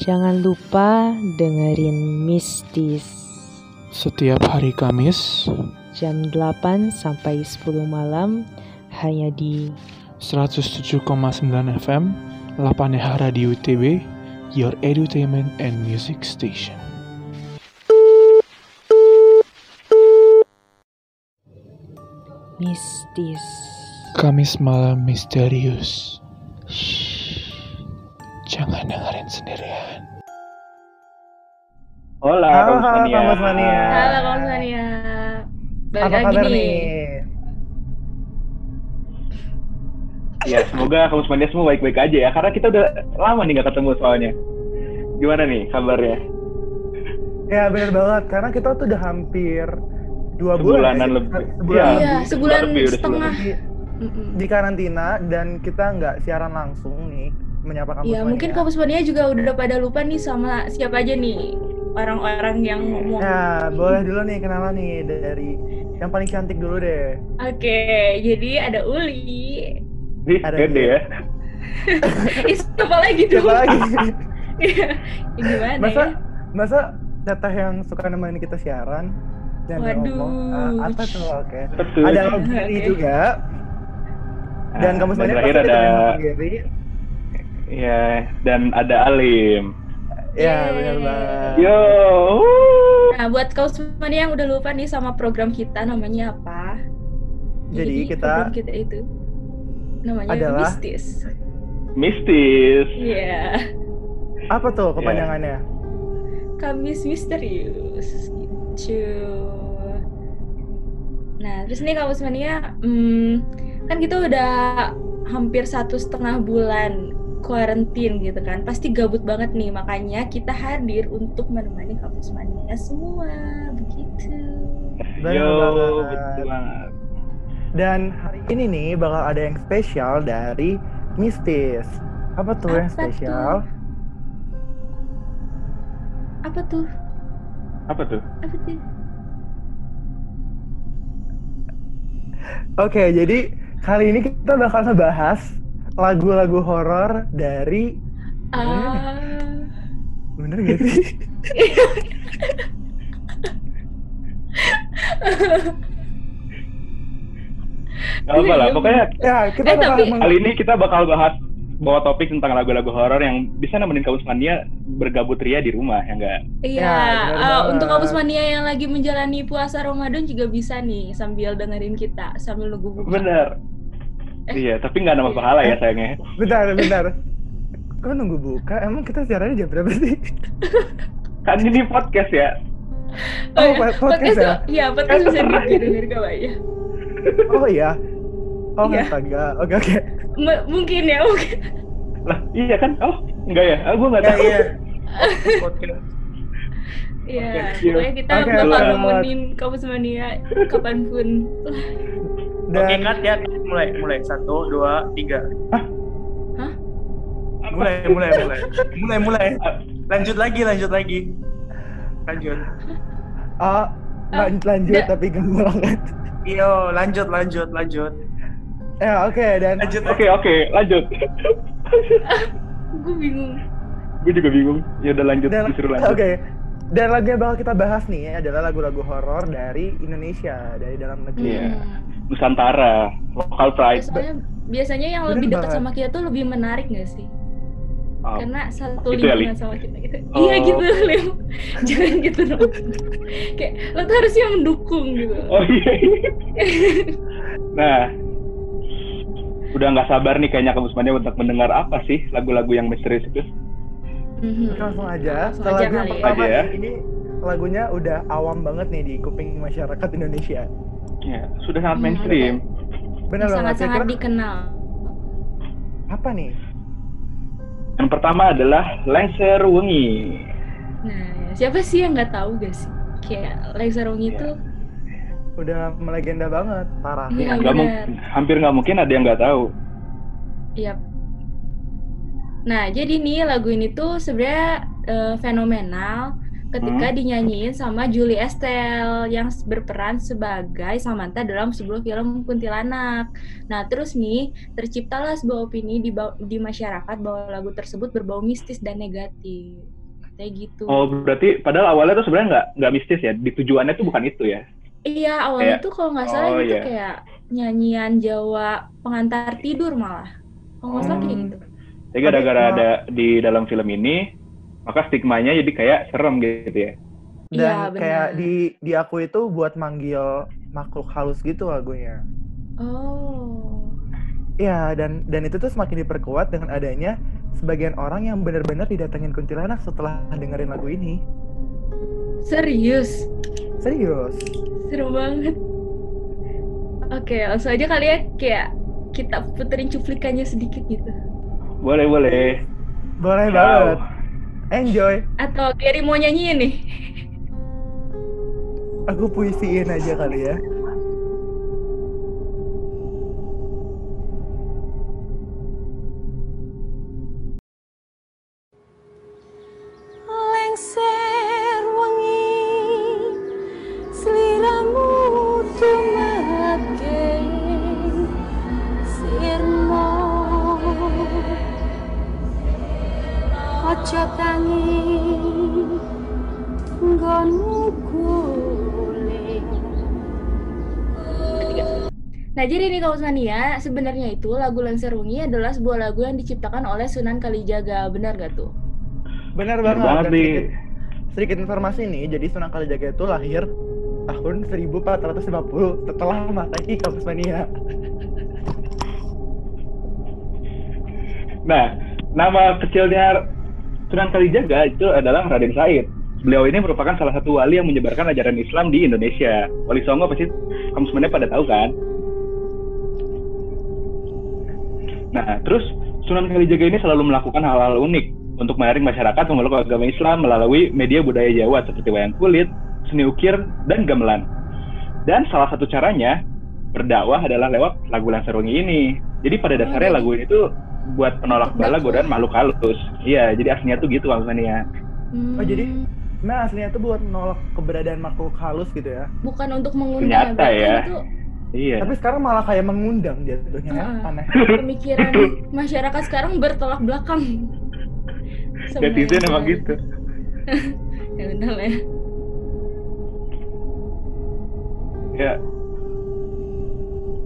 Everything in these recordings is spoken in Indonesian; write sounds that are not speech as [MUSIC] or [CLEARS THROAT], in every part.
Jangan lupa dengerin Mistis. Setiap hari Kamis jam 8 sampai 10 malam hanya di 107,9 FM Lapanehara di UTB Your Edutainment and Music Station. Mistis. Kamis malam misterius. Shh, Jangan Halo, Kamus halo, Mania. Kamus Mania. Halo Kamus Mania. Balik Apa lagi kabar nih. nih? Ya, semoga Kamus Mania semua baik-baik aja ya. Karena kita udah lama nih gak ketemu soalnya. Gimana nih kabarnya? Ya bener banget, karena kita tuh udah hampir dua bulan Sebulanan ya, lebih. Sebulan Iya. Iya, sebulan lebih, udah setengah. di, di karantina dan kita nggak siaran langsung nih menyapa kampus Iya, mungkin Kamus Mania juga udah pada lupa nih sama siapa aja nih orang-orang yang ngomong. Ya, boleh dulu nih kenalan nih dari yang paling cantik dulu deh. Oke, jadi ada Uli. Ih, Ada gede dia. ya. [LAUGHS] Siapa lagi dong? Siapa lagi? [LAUGHS] Iya. Ini Gimana masa ya? masa teteh yang suka nemenin kita siaran dan Waduh. ngomong Ah, apa tuh oke. Betul. Ada Oke. Gary juga dan Nah, kamu semuanya terakhir pasti ada ada Gary. ya dan ada Alim. Ya, benar banget. Yo. Nah, buat Kamus Mania yang udah lupa nih sama program kita namanya apa? Jadi kita program kita itu namanya adalah- Mistis. Mistis. Iya. apa tuh kepanjangannya? Kamis misterius gitu. Nah, terus nih Kamus Mania, hmm, kan kita udah hampir satu setengah bulan kuarantin gitu kan. Pasti gabut banget nih, makanya kita hadir untuk menemani Kamus Mania semua, begitu. Yo, betul banget. Dan hari ini nih bakal ada yang spesial dari Mistis. Apa tuh yang Apa spesial? Apa tuh? Apa tuh? Apa tuh? Oke, jadi kali ini kita bakal ngebahas lagu-lagu horor dari Ah, bener gak sih? Gak apa lah, pokoknya ya, kita Eh, tapi- kali ini kita bakal bahas bawa topik tentang lagu-lagu horor yang bisa nemenin Kamus Mania bergabut ria di rumah, ya enggak? Iya, Ya, eh, banget. untuk Kamus Mania yang lagi menjalani puasa Ramadan juga bisa nih sambil dengerin kita sambil nunggu buka. Bener. Iya, tapi nggak nama pahala ya sayangnya. bentar, bentar. Kok nunggu buka? Emang kita siarannya jam berapa sih? Kan ini podcast ya. Oh, iya. podcast podcast ya? Iya, podcast bisa didengar ya? Oh iya. Oh Iya. astaga. Oke oke. M- mungkin ya, mungkin. Lah, iya kan? Oh, enggak ya? Ah, gue nggak Ya, tahu. iya. Iya, Oke, iya. pokoknya kita Oke, bakal nemenin Kamus Mania kapan pun. Dan Oke, cut ya. Mulai, mulai. Satu, dua, tiga. Hah? Mulai, mulai, mulai. Mulai, mulai. Lanjut lagi, lanjut lagi. Lanjut. oh, lanjut, lanjut da- tapi gak banget. Iyo, lanjut, lanjut, lanjut. Ya oke dan Lanjut. Oke, oke, lanjut. Gue bingung. gue juga bingung. Ya udah lanjut, dan disuruh oke. lanjut. Dan lagu yang bakal kita bahas nih adalah lagu-lagu horor dari Indonesia, dari dalam negeri. Iya. Hmm. Nusantara, local pride. Biasanya, biasanya yang Bener lebih dekat banget. sama kita tuh lebih menarik gak sih? Oh, Karena satu Gitu ya, lingkungan Li? sama kita gitu. Oh. Iya gitu, Lim. [LAUGHS] Jangan gitu dong. Kayak lo tuh harusnya mendukung gitu. Oh iya. iya. nah, udah nggak sabar nih kayaknya Kamus Mania untuk mendengar apa sih lagu-lagu yang misterius itu. Mhm. Oke, langsung aja. Langsung Setelah aja lagu yang ya. pertama ya. ini lagunya udah awam banget nih di kuping masyarakat Indonesia. Ya, sudah sangat Hmm, mainstream. Benar banget. Sangat-sangat dikenal. apa nih? Yang pertama adalah Lengser Wengi. Nah, siapa sih yang nggak tahu gak sih? Kayak Lexer Wong itu Udah melegenda banget, parah. Iya. Benar. mung- hampir nggak mungkin ada yang nggak tahu. Iya. Nah, jadi nih lagu ini tuh sebenarnya eh, fenomenal ketika Hmm. dinyanyiin sama Julie Estelle yang berperan sebagai Samantha dalam sebuah film kuntilanak. Nah, terus nih terciptalah sebuah opini di, di masyarakat bahwa lagu tersebut berbau mistis dan negatif. Kayak gitu. Oh, berarti padahal awalnya tuh sebenarnya nggak nggak mistis ya. Di tujuannya tuh bukan itu ya. Iya, awalnya Kayak- tuh kalau nggak salah oh, itu iya. kayak nyanyian Jawa pengantar tidur malah. Kalau nggak salah kayak Hmm. gitu. Jadi gara-gara ada di dalam film ini, maka stigmanya jadi kayak serem gitu ya. Dan Iya, kayak di di aku itu buat manggil makhluk halus gitu lagunya. Oh. Iya, dan dan itu tuh semakin diperkuat dengan adanya sebagian orang yang benar-benar didatengin kuntilanak setelah dengerin lagu ini. Serius. Serius. Seru banget. Oke, langsung aja kali ya kayak kita puterin cuplikannya sedikit gitu. Boleh, boleh. Boleh Ciao. banget. Enjoy. Atau Gary mau nyanyiin nih? Aku puisiin aja kali ya. Mania, sebenarnya itu lagu Lengser Wengi adalah sebuah lagu yang diciptakan oleh Sunan Kalijaga, benar gak tuh? Benar banget. banget Dan nih. sedikit, sedikit informasi nih, jadi Sunan Kalijaga itu lahir tahun 1450 setelah Masehi Kampus Mania. [LAUGHS] Nah, nama kecilnya Sunan Kalijaga itu adalah Raden Said. Beliau ini merupakan salah satu wali yang menyebarkan ajaran Islam di Indonesia. Wali Songo pasti kamu sebenarnya pada tahu kan? Nah, terus Sunan Kalijaga ini selalu melakukan hal-hal unik untuk menyaring masyarakat memeluk agama Islam melalui media budaya Jawa seperti wayang kulit, seni ukir, dan gamelan. Dan salah satu caranya berdakwah adalah lewat lagu Lancer Wengi ini. Jadi pada dasarnya jadi- lagu ini tuh buat penolak bala godaan makhluk halus. Iya, jadi aslinya tuh gitu maksudnya. Oh, jadi Hmm, Nah aslinya itu buat menolak keberadaan makhluk halus gitu ya. bukan untuk mengundang Ternyata ya. itu Iya. Tapi sekarang malah kayak mengundang jatuhnya ya. Heeh. Aneh. pemikiran masyarakat sekarang bertolak belakang. Netizen Sebenarnya. emang gitu. [LAUGHS] Ya udah lah ya. Ya,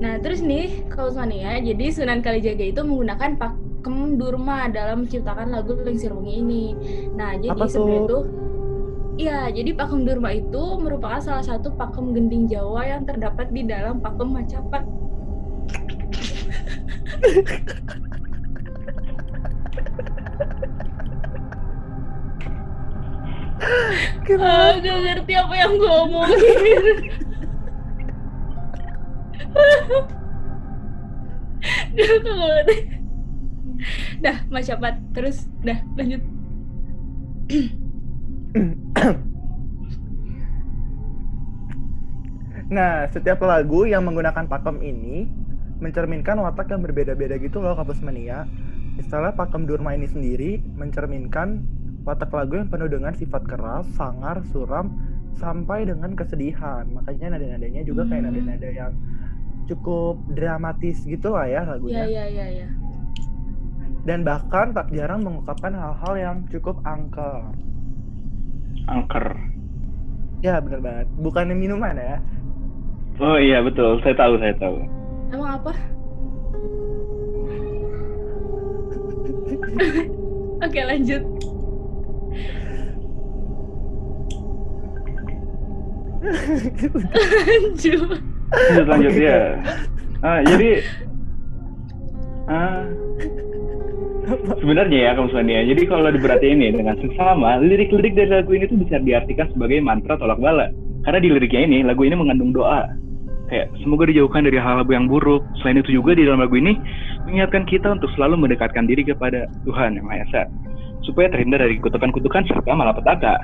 Nah, terus nih, Kaus Mania, jadi Sunan Kalijaga itu menggunakan pakem durma dalam menciptakan lagu Lengser Wengi ini. Nah, jadi sebenarnya tuh? itu Iya, jadi pakem durma itu merupakan salah satu pakem gending Jawa yang terdapat di dalam pakem Macapat. Ah, gak ngerti apa yang gue omongin. Dah, Macapat. Terus, dah, lanjut. [COUGHS] Nah, setiap lagu yang menggunakan pakem ini mencerminkan watak yang berbeda-beda gitu loh Kampus Mania. Misalnya pakem Durma ini sendiri mencerminkan watak lagu yang penuh dengan sifat keras, sangar, suram, sampai dengan kesedihan. Makanya nada-nadanya juga kayak Hmm. nada-nada yang cukup dramatis gitu lah ya Iya, lagunya. iya, iya, iya. Dan bahkan tak jarang mengungkapkan hal-hal yang cukup angker. Angker. Ya bener banget. Bukan minuman ya. Oh iya betul, saya tahu, saya tahu. Emang apa? [LAUGHS] Oke, lanjut. lanjut. Lanjut lanjut Oke. ya. Ah, jadi ah, sebenarnya ya kamu Sonia. Jadi kalau diperhatiin nih dengan seksama, lirik-lirik dari lagu ini tuh bisa diartikan sebagai mantra tolak bala. Karena di liriknya ini, lagu ini mengandung doa. Kayak semoga dijauhkan dari hal-hal yang buruk. Selain itu juga di dalam lagu ini mengingatkan kita untuk selalu mendekatkan diri kepada Tuhan yang Maha Esa supaya terhindar dari kutukan-kutukan serta malapetaka.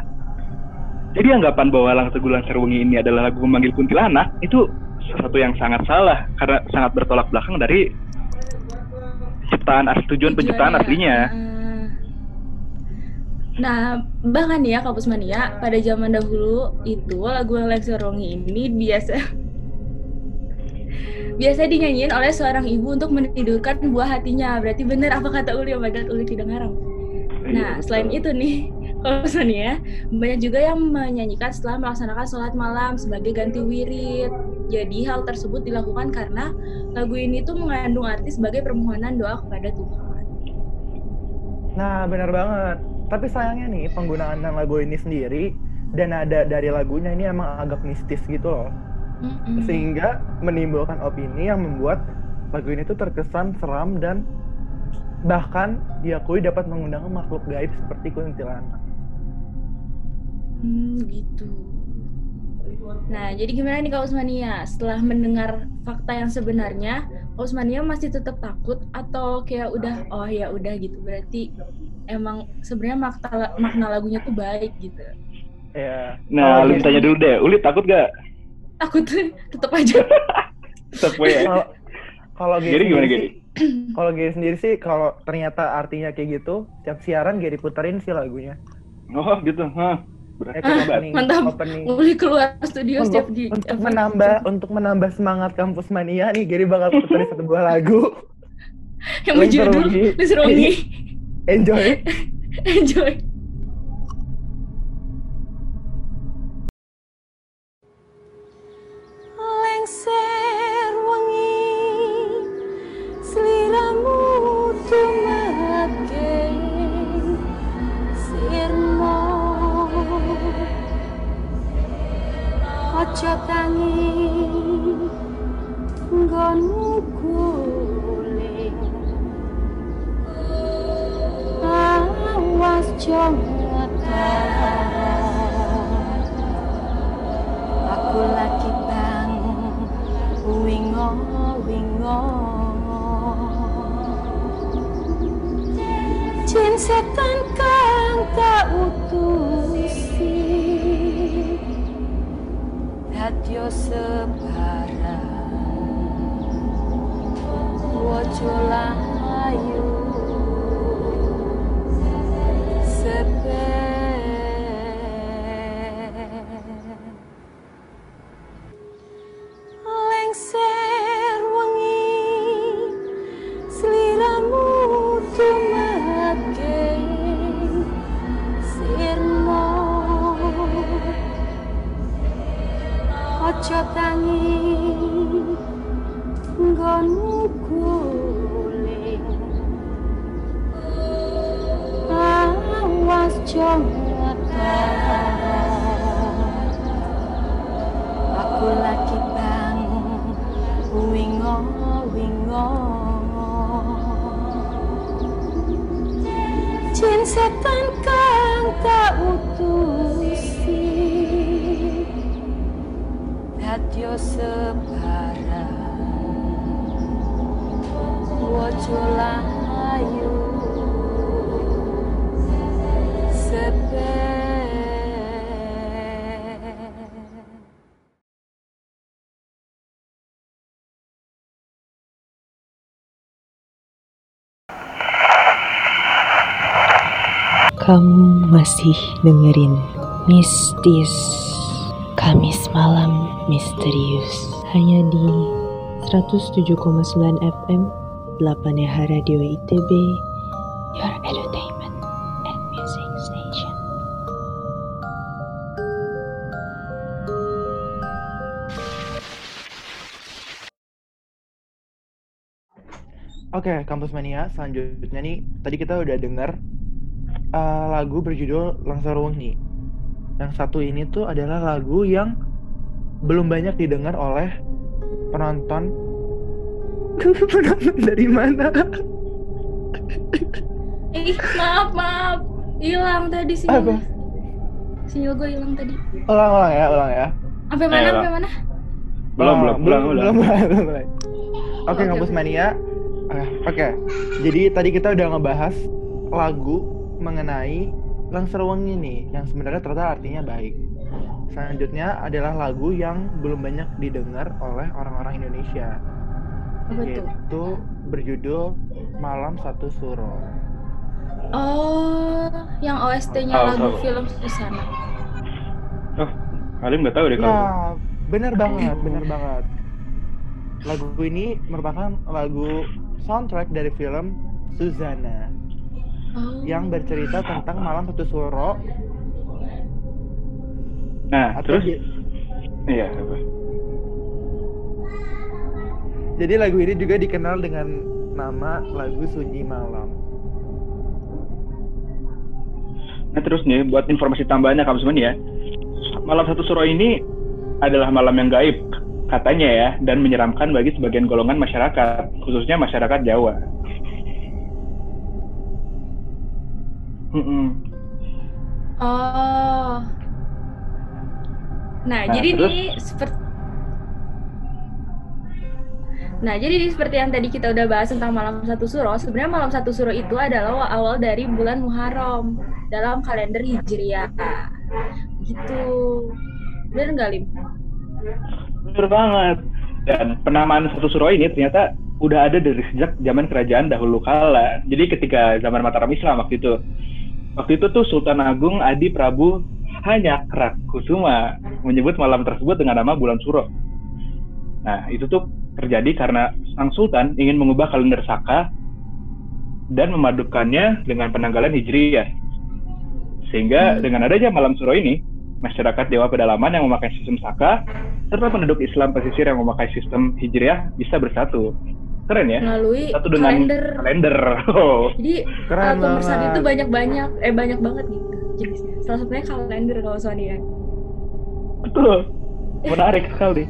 Jadi anggapan bahwa Lang Tegulan Serwengi ini adalah lagu memanggil kuntilanak itu sesuatu yang sangat salah karena sangat bertolak belakang dari ciptaan asli tujuan penciptaan Tujuannya. aslinya. Ah. Nah, bahkan ya Kampus Mania, pada zaman dahulu itu lagu Lengser Rongi ini biasa [LAUGHS] biasa dinyanyiin oleh seorang ibu untuk menidurkan buah hatinya. Berarti bener apa kata Uli? Oh my God, Uli tidak ngarang. Iya, Nah, selain itu nih, [LAUGHS] kampus mania banyak juga yang menyanyikan setelah melaksanakan sholat malam sebagai ganti wirid. Jadi hal tersebut dilakukan karena lagu ini tuh mengandung arti sebagai permohonan doa kepada Tuhan. Nah, benar banget. Tapi sayangnya nih, penggunaan lagu ini sendiri dan nada dari lagunya ini emang agak mistis gitu loh. Mm-mm. Sehingga menimbulkan opini yang membuat lagu ini tuh terkesan seram dan bahkan diakui dapat mengundang makhluk gaib seperti kuntilanak. Hmm, gitu. Nah, jadi gimana nih Kak Usmania? Setelah mendengar fakta yang sebenarnya, Kak Usmania masih tetap takut atau kayak udah oh ya udah gitu. Berarti emang sebenarnya makna makna lagunya tuh baik gitu. Ya. Nah, Kalau lu Gary- tanya dulu deh, Uli takut gak? Takut [LAUGHS] tetap aja. [LAUGHS] Tetep gue ya. Kalau kalau Gary gimana, Gary? sih- [CLEARS THROAT] Kalau Gary sendiri sih kalau ternyata artinya kayak gitu, tiap siaran Gary puterin sih lagunya. Oh gitu, hah. Berarti Ah, opening, mantap. opening. Mulai keluar studio Untuk, setiap di untuk menambah untuk menambah semangat kampus mania nih Gary bakal [LAUGHS] puterin satu buah lagu. yang berjudul. Liserongi. Enjoy. [LAUGHS] Enjoy. Kamu masih dengerin Mistis Kamis Malam Misterius. Hanya di 107,9 FM 8 Yaha Radio ITB Your Entertainment and Music Station. Oke, Kampus Mania, selanjutnya nih, tadi kita udah denger eh, lagu berjudul Langsar Wengi. Yang satu ini tuh adalah lagu yang belum banyak didengar oleh penonton. [LAUGHS] penonton dari mana? [LAUGHS] Ih, maaf, maaf. Hilang tadi Apa? sinyal. Sinyal gue hilang tadi. Ulang, ulang ya, ulang ya. Sampai mana? Ayo, Sampai mana? Belum, Oh, belum, belum, belum. belum belum mulai. Oke, oke. Mania. Eh, Oke, jadi tadi kita udah ngebahas lagu mengenai Langsar Wengi nih, yang sebenarnya ternyata artinya baik. Selanjutnya adalah lagu yang belum banyak didengar oleh orang-orang Indonesia, tuh? yaitu berjudul Malam Satu Suro. Oh, yang OST-nya Tahu, lagu tahu. film Susana. Oh, Halim nggak tahu deh kalau. Nah, bener banget, bener banget. Lagu ini merupakan lagu soundtrack dari film Susanna. Oh. yang bercerita tentang malam satu suro Nah, atau terus di- iya apa? jadi lagu ini juga dikenal dengan nama lagu Sunyi Malam. Nah terus nih buat informasi tambahannya kamu semua nih ya. Malam satu suro ini adalah malam yang gaib katanya ya dan menyeramkan bagi sebagian golongan masyarakat khususnya masyarakat Jawa. Mm-mm. Oh. Nah, Nah, jadi terus? nih seperti Nah, jadi seperti yang tadi kita udah bahas tentang malam satu suro, sebenarnya malam satu suro itu adalah awal dari bulan Muharram dalam kalender Hijriah. Gitu. Bener nggak, Lim? Bener banget. Dan penamaan satu suro ini ternyata udah ada dari sejak zaman kerajaan dahulu kala. Jadi ketika zaman Mataram Islam waktu itu. Waktu itu tuh Sultan Agung Adi Prabu Hanyakrak Kusuma menyebut malam tersebut dengan nama bulan suro. Nah, itu tuh terjadi karena sang sultan ingin mengubah kalender Saka dan memadukannya dengan penanggalan Hijriyah. Sehingga Hmm. dengan adanya malam suro ini, masyarakat Dewa Pedalaman yang memakai sistem Saka serta penduduk Islam pesisir yang memakai sistem Hijriah bisa bersatu. Keren ya? Melalui Satu dengan kalender. kalender. [LAUGHS] Oh. Jadi Keren alat pemersatu banget. itu banyak-banyak, eh banyak banget gitu jenisnya. Salah satunya kalender kalau Sonia. Betul. Menarik sekali.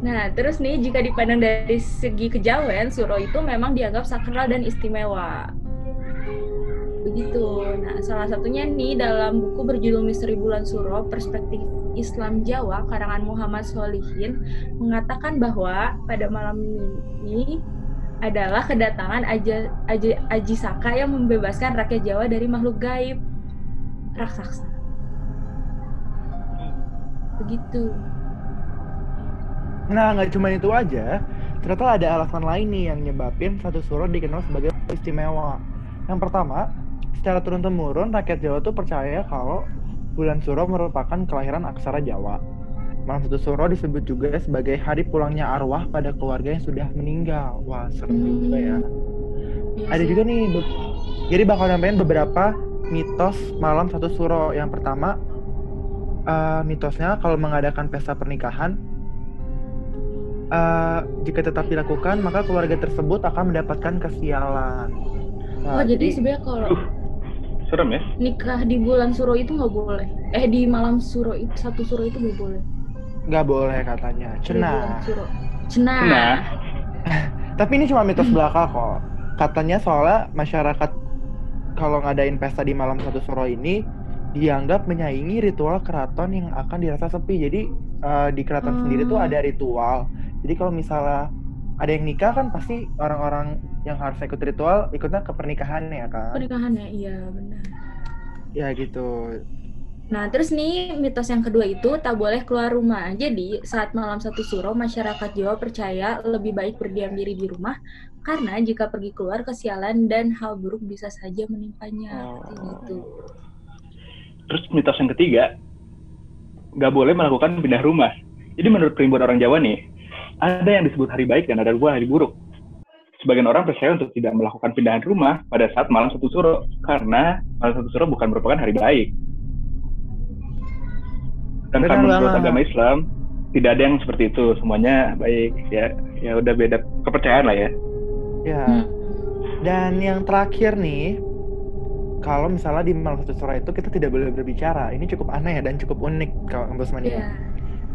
Nah, terus nih jika dipandang dari segi kejawen, suro itu memang dianggap sakral dan istimewa. Begitu. Nah, salah satunya nih dalam buku berjudul Misteri Bulan Suro, Perspektif Islam Jawa, karangan Muhammad Solihin, mengatakan bahwa pada malam ini adalah kedatangan Aja, Aja, Aji Saka yang membebaskan rakyat Jawa dari makhluk gaib raksasa. Begitu. Nah, nggak cuma itu aja, ternyata ada alasan lain nih yang nyebabin satu suro dikenal sebagai istimewa. Yang pertama, secara turun-temurun rakyat Jawa tuh percaya kalau bulan suro merupakan kelahiran aksara Jawa. Malam satu suro disebut juga sebagai hari pulangnya arwah pada keluarga yang sudah meninggal. Wah, serem juga ya. Ada juga nih, be- jadi bakal nambahin beberapa mitos malam satu suro. Yang pertama, eh, mitosnya kalau mengadakan pesta pernikahan, eh, jika tetap dilakukan, maka keluarga tersebut akan mendapatkan kesialan. Oh, Nah, jadi sebenarnya kalau serem ya? nikah di bulan suro itu nggak boleh. Eh di malam suro itu satu suro itu nggak boleh. nggak boleh katanya. Cenah. Cenah. [LAUGHS] Tapi ini cuma mitos belaka kok. Katanya soalnya masyarakat kalau ngadain pesta di malam satu suro ini dianggap menyaingi ritual keraton yang akan dirasa sepi. Jadi eh, di keraton sendiri tuh Hmm. ada ritual. Jadi kalau misalnya ada yang nikah kan pasti orang-orang yang harus ikut ritual ikutnya ke pernikahannya ya kan. Pernikahannya iya benar. Ya gitu. Nah, terus nih mitos yang kedua itu tak boleh keluar rumah. Jadi, saat malam satu suro, masyarakat Jawa percaya lebih baik berdiam diri di rumah karena jika pergi keluar kesialan dan hal buruk bisa saja menimpanya. Oh. Gitu. Terus mitos yang ketiga, nggak boleh melakukan pindah rumah. Jadi menurut primbon orang Jawa nih, ada yang disebut hari baik dan ada dua hari buruk. Sebagian orang percaya untuk tidak melakukan pindahan rumah pada saat malam satu suro, karena malam satu suro bukan merupakan hari baik. Dan Benar menurut agama Islam, tidak ada yang seperti itu, semuanya baik. Ya, ya udah beda kepercayaan lah ya. Ya. Hmm. Dan yang terakhir nih, kalau misalnya di malam satu suro itu kita tidak boleh berbicara. Ini cukup aneh ya dan cukup unik kalau Bos Mania. Iya.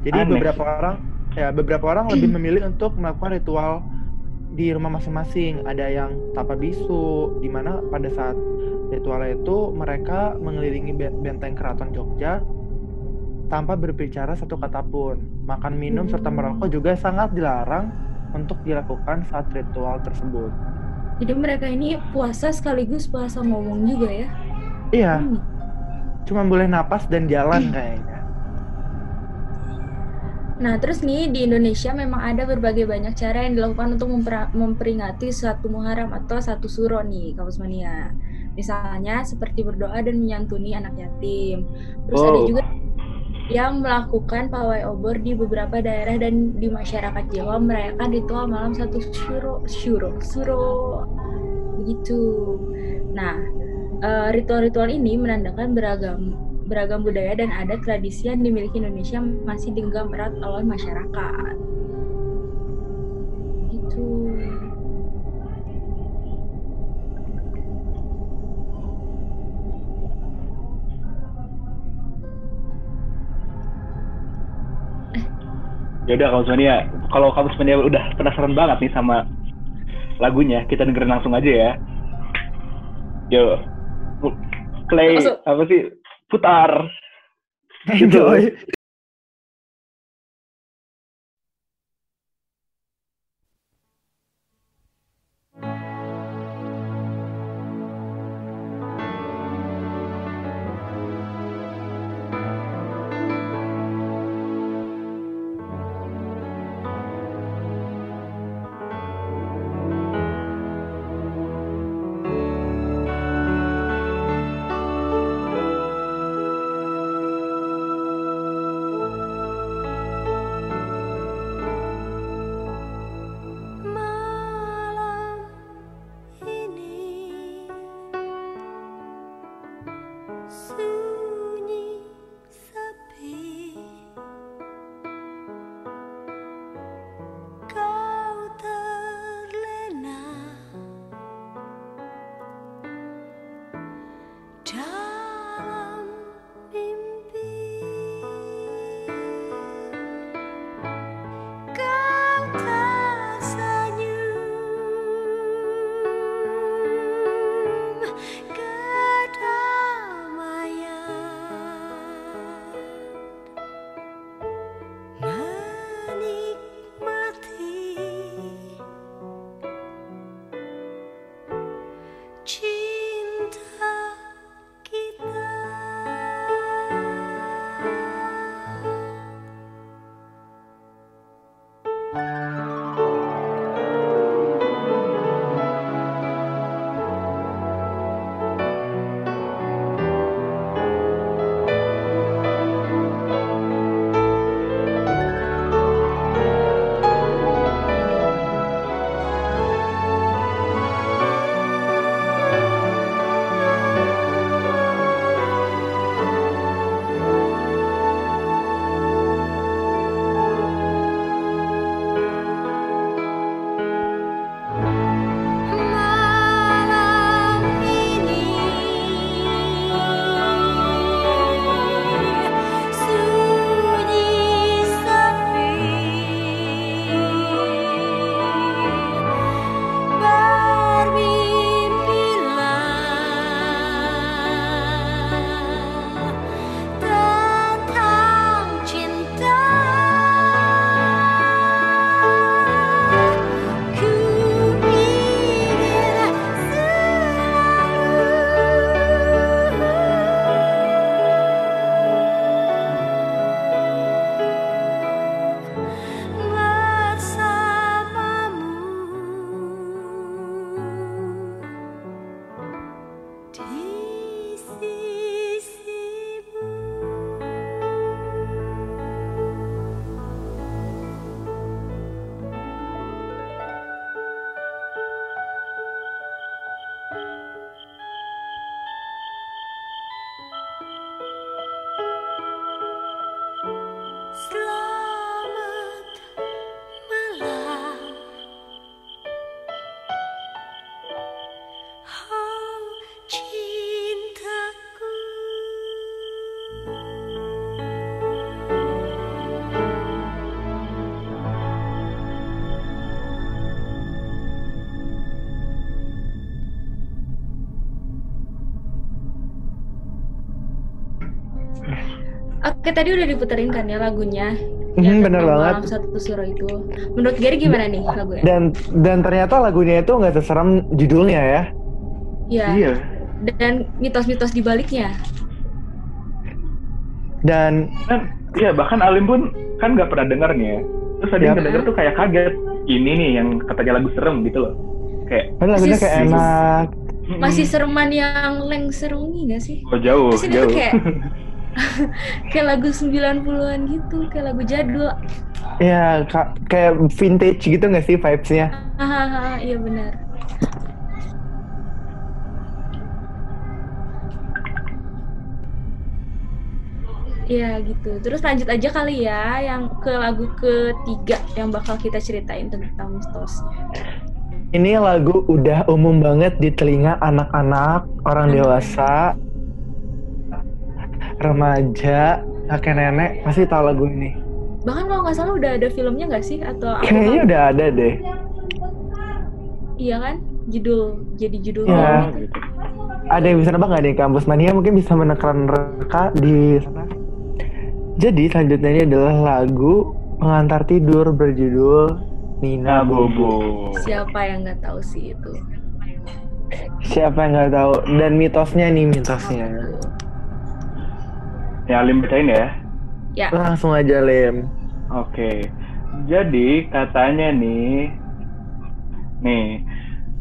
Jadi Aneh beberapa orang ya beberapa orang lebih memilih untuk melakukan ritual di rumah masing-masing. Ada yang tapa bisu, di mana pada saat ritualnya itu mereka mengelilingi be- benteng keraton Jogja tanpa berbicara satu kata pun. Makan minum serta merokok juga sangat dilarang untuk dilakukan saat ritual tersebut. Jadi mereka ini puasa sekaligus puasa ngomong juga ya. Iya, Unik. cuma boleh napas dan jalan kayaknya. Nah, terus nih di Indonesia memang ada berbagai banyak cara yang dilakukan untuk memperingati satu Muharram atau satu Suro nih, Kampus Mania. Misalnya seperti berdoa dan menyantuni anak yatim. Terus ada Wow. juga yang melakukan pawai obor di beberapa daerah dan di masyarakat Jawa merayakan ritual malam satu syuro, syuro, suro. begitu. Nah, eh, ritual-ritual ini menandakan beragam beragam budaya dan adat tradisi yang dimiliki Indonesia masih digenggam erat oleh masyarakat. Gitu. Ya udah kalau Sonia, kalau kamu sebenarnya udah penasaran banget nih sama lagunya, kita dengerin langsung aja ya. Yo, Clay Masuk. apa sih? Putar. Gitu. Oke, tadi udah diputerin kan ya lagunya. Mhm, Yang bener banget. Malam satu suro itu. Menurut Gary gimana nih lagunya? Dan dan ternyata lagunya itu nggak seseram judulnya ya. Iya. Iya. Dan mitos-mitos di baliknya. Dan Kan, iya bahkan Alim pun kan nggak pernah denger nih ya. Terus tadi Yap. ngedenger tuh kayak kaget. Ini nih yang katanya lagu serem gitu loh. Kayak kan lagunya Masih- kayak enak. Masih sereman yang leng serungi gak sih? Oh jauh, Terus jauh. tuh kayak [LAUGHS] [LAUGHS] kayak lagu 90-an gitu, kayak lagu jadul. Iya, kayak vintage gitu gak sih vibes-nya? Ah, ah, ah, iya benar. Iya gitu. Terus lanjut aja kali ya yang ke lagu ketiga yang bakal kita ceritain tentang mistos. Ini lagu udah umum banget di telinga anak-anak, orang dewasa, remaja, kakek nenek pasti tahu lagu ini. Bahkan kalau nggak salah udah ada filmnya nggak sih atau Kayaknya udah ada deh. Iya kan? Judul jadi judul gitu. Ada yang bisa nebak nggak nih kampus mania mungkin bisa menekan reka di sana. Jadi selanjutnya ini adalah lagu pengantar tidur berjudul Nina Bobo. Siapa yang nggak tahu sih itu? Siapa yang nggak tahu? Dan mitosnya nih mitosnya. Ya, Alim bacain ya. Ya, Langsung aja Lem. Oke. Jadi katanya nih, nih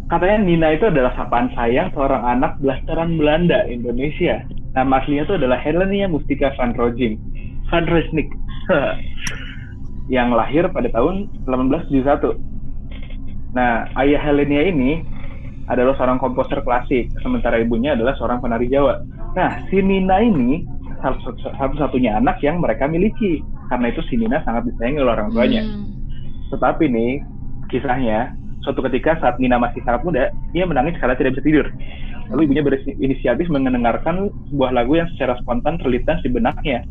katanya Nina itu adalah sapaan sayang seorang anak blasteran Belanda Indonesia. Nama aslinya itu adalah Helenia Mustika van Rojing, van Resnik, [LAUGHS] yang lahir pada tahun 1871. Nah, ayah Helenia ini adalah seorang komposer klasik, sementara ibunya adalah seorang penari Jawa. Nah, si Nina ini satu-satunya anak yang mereka miliki. Karena itu si Nina sangat disayangi oleh orang tuanya. Hmm. Tetapi nih, kisahnya, suatu ketika saat Nina masih sangat muda, dia menangis karena tidak bisa tidur. Lalu ibunya berinisiatif mendengarkan sebuah lagu yang secara spontan terlintas di benaknya.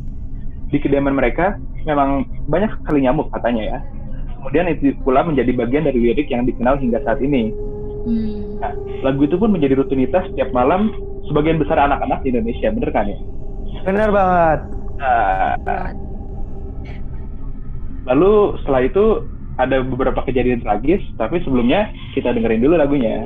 Di kediaman mereka, memang banyak sekali nyamuk katanya ya. Kemudian itu pula menjadi bagian dari lirik yang dikenal hingga saat ini. Hmm. Nah, lagu itu pun menjadi rutinitas setiap malam sebagian besar anak-anak di Indonesia, bener kan ya? Bener banget. Buat. lalu setelah itu ada beberapa kejadian tragis, tapi sebelumnya kita dengerin dulu lagunya.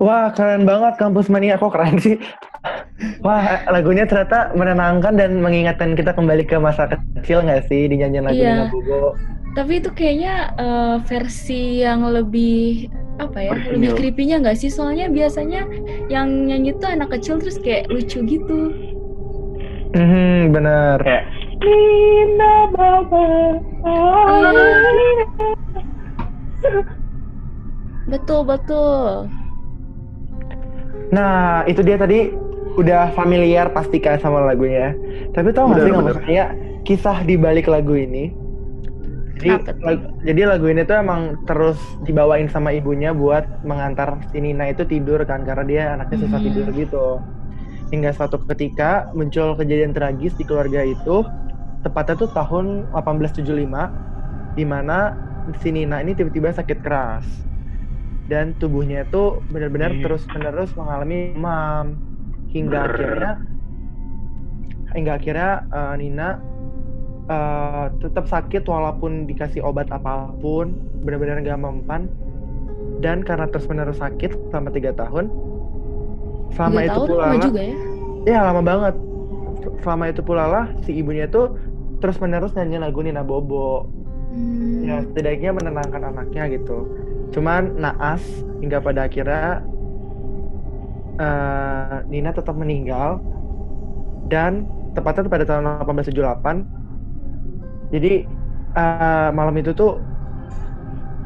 Wah keren banget kampus mania kok keren sih. Wah, lagunya ternyata menenangkan dan mengingatkan kita kembali ke masa kecil nggak sih di nyanyian lagu Iya. Tapi itu kayaknya eh, versi yang lebih apa ya, lebih creepy-nya nggak sih? Soalnya biasanya yang nyanyi tuh anak kecil terus kayak lucu gitu. Hmm, bener. Kayak Nina Baba. Betul betul. Nah, itu dia tadi udah familiar pastikan sama lagunya. Tapi tau gak sih maksudnya kisah di balik lagu ini? Jadi, Apa tuh? lag- jadi lagu ini tuh emang terus dibawain sama ibunya buat mengantar si Nina itu tidur kan karena dia anaknya susah Hmm. tidur gitu. Hingga suatu ketika muncul kejadian tragis di keluarga itu, tepatnya tuh tahun 1875 di mana si Nina ini tiba-tiba sakit keras. Dan tubuhnya itu benar-benar Hmm. terus-menerus mengalami demam hingga Brr. akhirnya hingga akhirnya eh, Nina eh, tetap sakit walaupun dikasih obat apa pun benar-benar nggak mempan dan karena terus-menerus sakit selama tiga tahun selama Tiga itu tahun pula lama lah- juga ya. ya lama banget selama itu pula lah si ibunya itu terus-menerus nyanyi lagu Nina Bobo Hmm. ya setidaknya menenangkan anaknya gitu cuman naas hingga pada akhirnya eh, Nina tetap meninggal dan tepatnya pada tahun 1878 jadi eh, malam itu tuh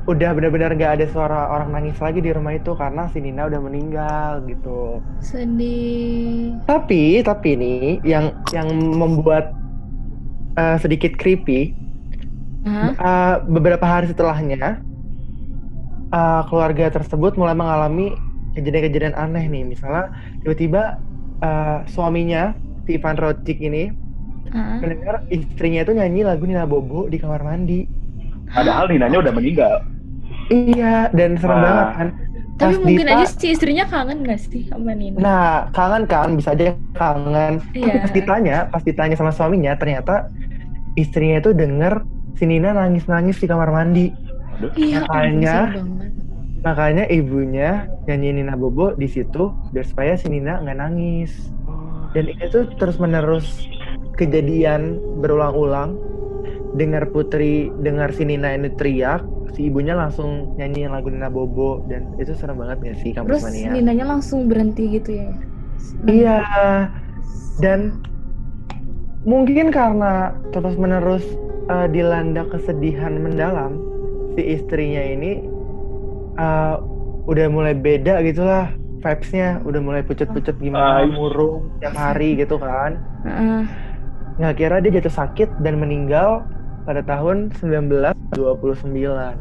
udah benar-benar nggak ada suara orang nangis lagi di rumah itu karena si Nina udah meninggal gitu Sedih. tapi tapi nih yang yang membuat eh, sedikit creepy Uh, beberapa hari setelahnya uh, keluarga tersebut mulai mengalami kejadian-kejadian aneh nih misalnya tiba-tiba uh, suaminya si Ivan Rojik ini Hah? mendengar istrinya itu nyanyi lagu Nina Bobo di kamar mandi Padahal Ninanya udah meninggal. iya dan serem Wah. banget kan Tapi Pas mungkin Dita- aja si istrinya kangen gak sih sama Nina? nah kangen kan bisa aja kangen Tapi Iya. pas ditanya pas ditanya sama suaminya ternyata istrinya itu denger si Nina nangis-nangis di kamar mandi Iya, makanya-. Makanya ibunya nyanyi Nina Bobo di situ biar supaya si Nina nggak nangis. Dan itu terus menerus kejadian berulang-ulang. Dengar Putri, dengar si Nina ini teriak, si ibunya langsung nyanyiin lagu Nina Bobo dan itu serem banget gak sih Terus kampus mania? Ninanya langsung berhenti gitu ya? Iya. Dan mungkin karena terus menerus dilanda kesedihan mendalam, si istrinya ini eh, udah mulai beda gitulah vibes-nya, udah mulai pucet-pucet gimana, Ah, murung tiap hari gitu kan. Heeh. Nggak kira dia jatuh sakit dan meninggal pada tahun 1929.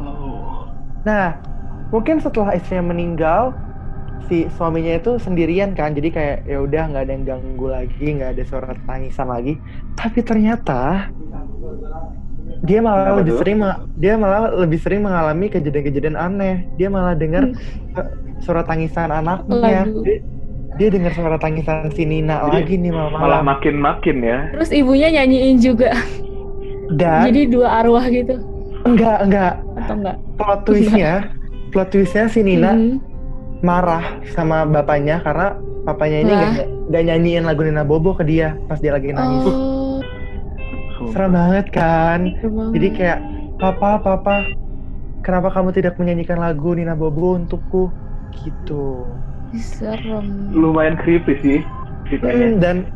Oh. Nah, mungkin setelah istrinya meninggal, si suaminya itu sendirian kan, jadi kayak ya udah nggak ada yang ganggu lagi, nggak ada suara tangisan lagi. Tapi ternyata dia malah Kenapa lebih tuh? sering dia malah lebih sering mengalami kejadian-kejadian aneh. Dia malah dengar eh, suara tangisan anaknya. Lagu. Dia, dia dengar suara tangisan si Nina Jadi, lagi nih Malah malam-malam. makin-makin ya. Terus ibunya nyanyiin juga. Dan Jadi dua arwah gitu enggak enggak atau enggak? plot twistnya, plot twistnya si Nina Hmm. Marah sama bapaknya karena papanya ini Wah. gak, gak nyanyiin lagu Nina Bobo ke dia pas dia lagi nangis. Oh, Serem banget kan? seru banget. Jadi kayak papa papa kenapa kamu tidak menyanyikan lagu Nina Bobo untukku gitu. Ih, serem. Lumayan creepy sih. Hmm, dan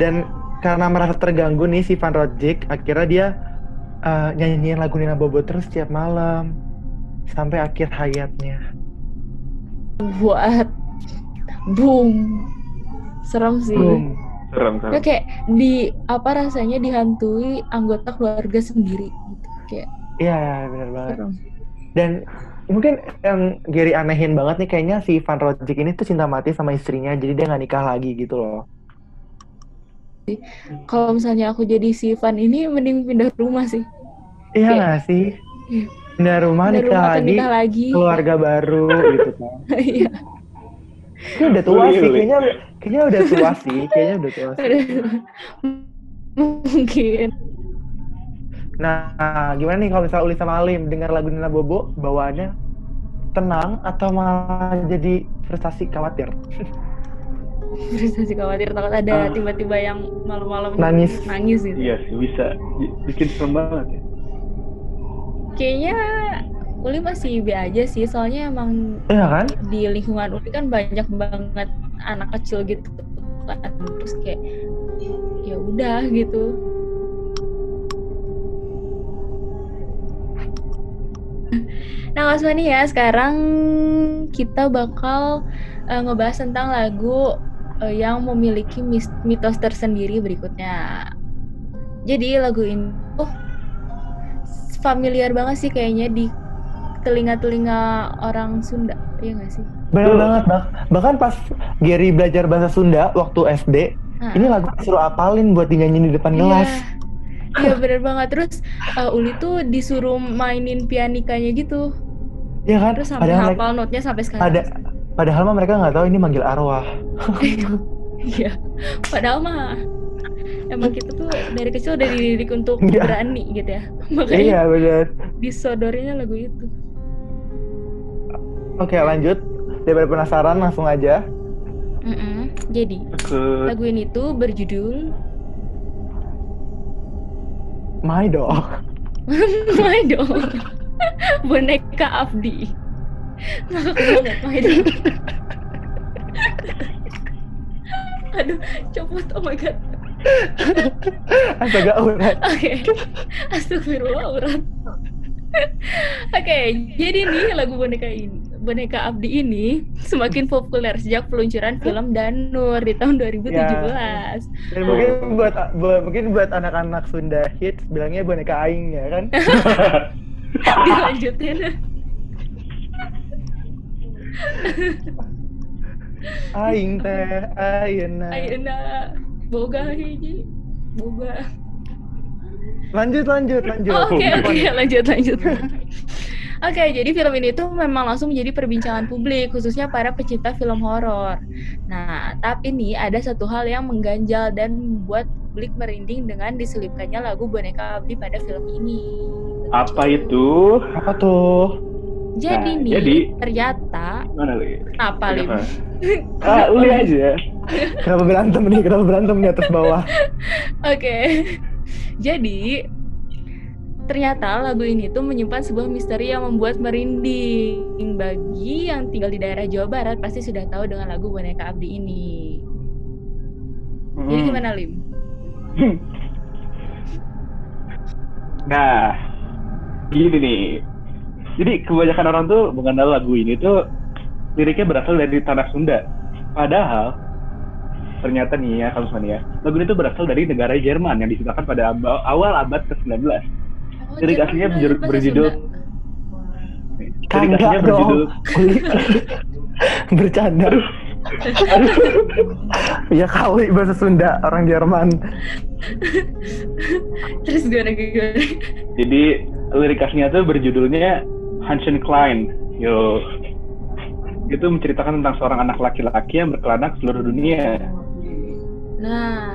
dan karena merasa terganggu nih si Van Rojik akhirnya dia uh, nyanyiin lagu Nina Bobo terus tiap malam sampai akhir hayatnya. Buat boom. Serem sih. Boom. Serem, Ya serem. kayak di apa rasanya dihantui anggota keluarga sendiri gitu. Kayak Iya benar banget. serem. Dan mungkin yang Gary anehin banget nih kayaknya si Van Rojik ini tuh cinta mati sama istrinya jadi dia nggak nikah lagi gitu loh. Kalau misalnya aku jadi si Ivan ini mending pindah rumah sih. Iya nggak sih? Pindah rumah Pindah nikah rumah lagi, nikah lagi. keluarga baru gitu kan. [LAUGHS] Iya. Kayaknya udah tua Uli, sih, uli. kayaknya kayaknya udah tua sih, [LAUGHS] kayaknya udah tua sih. Mungkin. Nah, gimana nih kalau misalnya Uli sama Alim dengar lagu Nina Bobo, bawaannya tenang atau malah jadi frustasi khawatir? [LAUGHS] frustasi khawatir takut ada Ah. tiba-tiba yang malam-malam Nangis. nangis gitu Iya sih bisa Bi- bikin serem banget ya. Kayaknya Uli masih B aja sih soalnya emang Iya kan? di lingkungan Uli kan banyak banget anak kecil gitu kan terus kayak ya udah gitu [LAUGHS] Nah Mas Mani ya sekarang kita bakal eh, ngebahas tentang lagu eh, yang memiliki mitos tersendiri berikutnya. Jadi lagu ini tuh familiar banget sih kayaknya di telinga-telinga orang Sunda, iya nggak sih? Bener banget, Bang. Bahkan pas Gary belajar bahasa Sunda waktu SD, Nah, ini lagu disuruh apalin buat dinyanyiin di depan Iya. kelas. Iya bener banget. Terus eh, Uli tuh disuruh mainin pianikanya gitu. Iya kan? Terus sampai Padahal hafal notnya sampai sekarang. pada padahal mah mereka nggak tahu ini manggil arwah. [LAUGHS] Iya. Padahal mah emang kita tuh dari kecil udah dididik untuk Iya. berani gitu ya. [LAUGHS] Makanya Iya bener. disodorinya lagu itu. Oke lanjut. Daripada penasaran langsung aja. Mm-mm. Jadi Takut. lagu ini tuh berjudul My dog. [LAUGHS] My Dog. Boneka Abdi. Ngakak banget My Dog. [LAUGHS] Aduh, copot. Oh my god. [LAUGHS] Astaga urat. Oke. Astagfirullah urat. Oke, jadi nih lagu boneka ini, boneka Abdi ini semakin populer sejak peluncuran film Danur di tahun 2017. Dan mungkin buat, buat mungkin buat anak-anak Sunda hits bilangnya boneka aing ya kan? [LAUGHS] Dilanjutin. aing teh ayeuna. Ayeuna boga hiji. Boga. Lanjut lanjut lanjut. Oh, Oke oke lanjut lanjut. Oke, jadi film ini tuh memang langsung menjadi perbincangan publik, khususnya para pecinta film horor. Nah, tapi nih ada satu hal yang mengganjal dan membuat publik merinding dengan diselipkannya lagu Boneka Abdi pada film ini. Apa itu? Apa tuh? Jadi Nah, nih, jadi- ternyata Mana Li? apa Lim? Kenapa? [LAUGHS] Ah, uli aja. Kenapa berantem nih? Kenapa berantem di atas bawah? [LAUGHS] Oke. Jadi ternyata lagu ini tuh menyimpan sebuah misteri yang membuat merinding bagi yang tinggal di daerah Jawa Barat pasti sudah tahu dengan lagu Boneka Abdi ini. Jadi Hmm. gimana Lim? Nah, gini nih. Jadi kebanyakan orang tuh mengenal lagu ini tuh liriknya berasal dari tanah Sunda. Padahal ternyata nih ya kalau ya, lagu ini tuh berasal dari negara Jerman yang diciptakan pada ab- awal abad ke-19. Oh, Lirik Jerman aslinya bahasa berjudul. Lirik Kagak aslinya berjudul. [LAUGHS] Bercanda. ya kali bahasa Sunda orang Jerman. Terus gimana gimana? Jadi lirik aslinya tuh berjudulnya Hansen Klein. Yo. Itu menceritakan tentang seorang anak laki-laki yang berkelana ke seluruh dunia. Nah,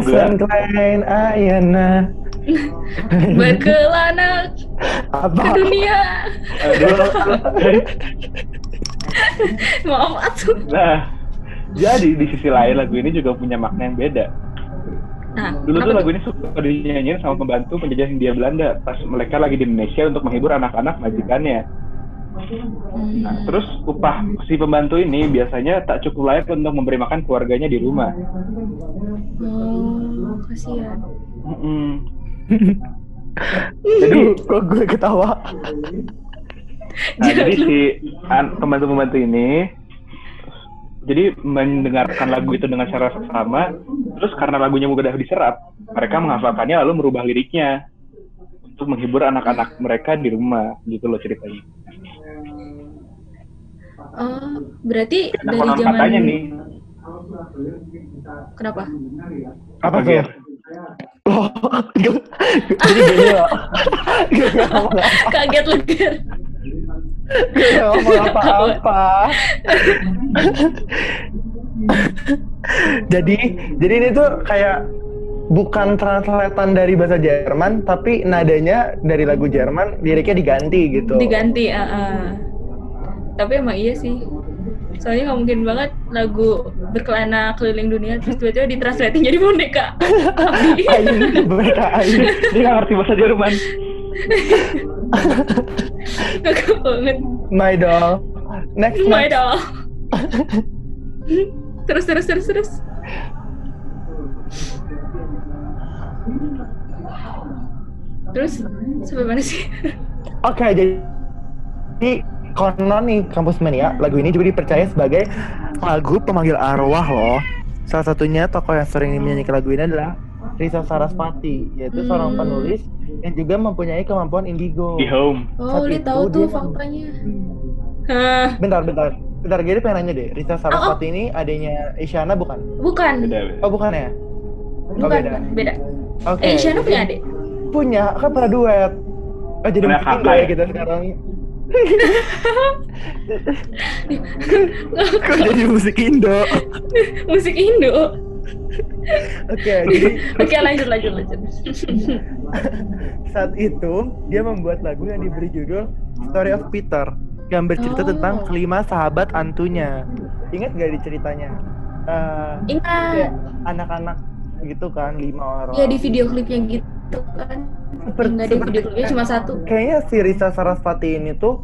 Terus juga Klein Ayana. [LAUGHS] berkelana ke Apa? dunia. Aduh. [LAUGHS] Maaf atuh. Nah, jadi di sisi lain lagu ini juga punya makna yang beda. Nah, Dulu tuh lagu ini suka dinyanyiin sama pembantu penjajah Hindia Belanda pas mereka lagi di Indonesia untuk menghibur anak-anak majikannya. Hmm. Nah, terus upah si pembantu ini biasanya tak cukup layak untuk memberi makan keluarganya di rumah. Oh, kasihan. [LAUGHS] Jadi kok gue ketawa? Nah, jadi si an- pembantu-pembantu ini jadi mendengarkan lagu itu dengan cara seksama, terus karena lagunya mudah diserap, mereka menghafalkannya lalu merubah liriknya untuk menghibur anak-anak mereka di rumah, gitu loh ceritanya. Oh, berarti Nah, dari zaman katanya nih, Kenapa? Apa? Ger? Loh, jadi gini loh. Kaget lu, Ger. Gak ngomong apa-apa. jadi, jadi ini tuh kayak bukan translatean dari bahasa Jerman, tapi nadanya dari lagu Jerman, liriknya diganti gitu. Diganti, ah, ah. Tapi emang iya sih. Soalnya nggak mungkin banget lagu berkelana keliling dunia terus tiba-tiba ditranslating jadi boneka. [LAUGHS] Ain, mereka Ain. Dia nggak ngerti bahasa Jerman. [LAUGHS] Ngakak banget. My doll. Next, Oh my next. doll. terus terus terus terus. Terus sampai mana sih? Oke, jadi jadi konon nih kampus mania lagu ini juga dipercaya sebagai lagu pemanggil arwah loh. Salah satunya tokoh yang sering menyanyikan lagu ini adalah Risa Sarasvati, yaitu seorang Hmm. penulis yang juga mempunyai kemampuan indigo. Di home. Oh, Saat itu tahu tuh dia- faktanya. Hah, Bentar, bentar. Bentar, jadi pengen nanya deh. Risa Oh, Sarasvati ini adanya Isyana bukan? bukan. Beda. beda. Oh, bukan ya? Oh, Bukan, beda. bukan, beda. Oke. Eh, Isyana punya adik? Punya, kan pernah duet. Oh, jadi Punya musik kakak Indo ya ya? kita sekarang. [LAUGHS] [LAUGHS] Kok jadi musik Indo? Musik Indo. [LAUGHS] Oke, jadi Oke, lanjut lanjut lanjut. [LAUGHS] saat itu dia membuat lagu yang diberi judul Story of Peter yang bercerita Oh. tentang kelima sahabat antunya. Ingat gak di ceritanya? Eh, Ingat. kayak anak-anak gitu kan, lima orang. Ya di video klipnya gitu kan. Seperti- Enggak ada video klipnya cuma satu. Kayaknya si Risa Sarasvati ini tuh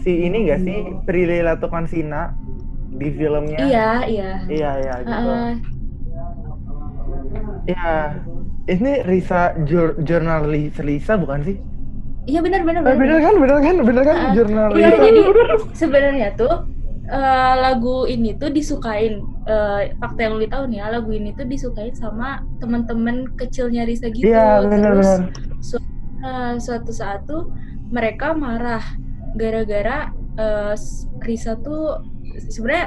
si ini gak sih Prilly Latuconsina di filmnya? Iya, iya. Iya, iya gitu. Heeh. Iya. Ini Risa jur, jurnalis Risa bukan sih? Iya benar benar Eh, bener kan, bener kan, bener kan Ah, jurnalis. Iya, jadi sebenarnya tuh eh, lagu ini tuh disukain eh, fakta yang lu tahu nih ya, lagu ini tuh disukain sama teman-teman kecilnya Risa gitu. Iya, bener Terus bener. su- eh, suatu saat tuh mereka marah gara-gara s- Risa tuh sebenarnya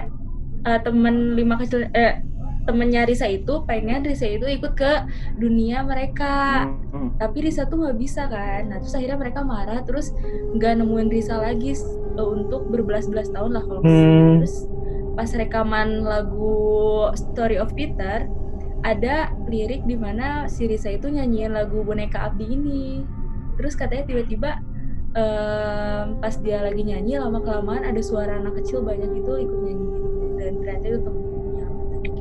eh, temen lima kecil eh temennya Risa itu pengen Risa itu ikut ke dunia mereka Hmm. tapi Risa tuh nggak bisa kan nah terus akhirnya mereka marah terus nggak nemuin Risa lagi eh, untuk berbelas-belas tahun lah kalau. Hmm. terus pas rekaman lagu Story of Peter ada lirik di mana si Risa itu nyanyiin lagu boneka Abdi ini terus katanya tiba-tiba em, pas dia lagi nyanyi lama kelamaan ada suara anak kecil banyak gitu ikut nyanyi dan ternyata itu gitu.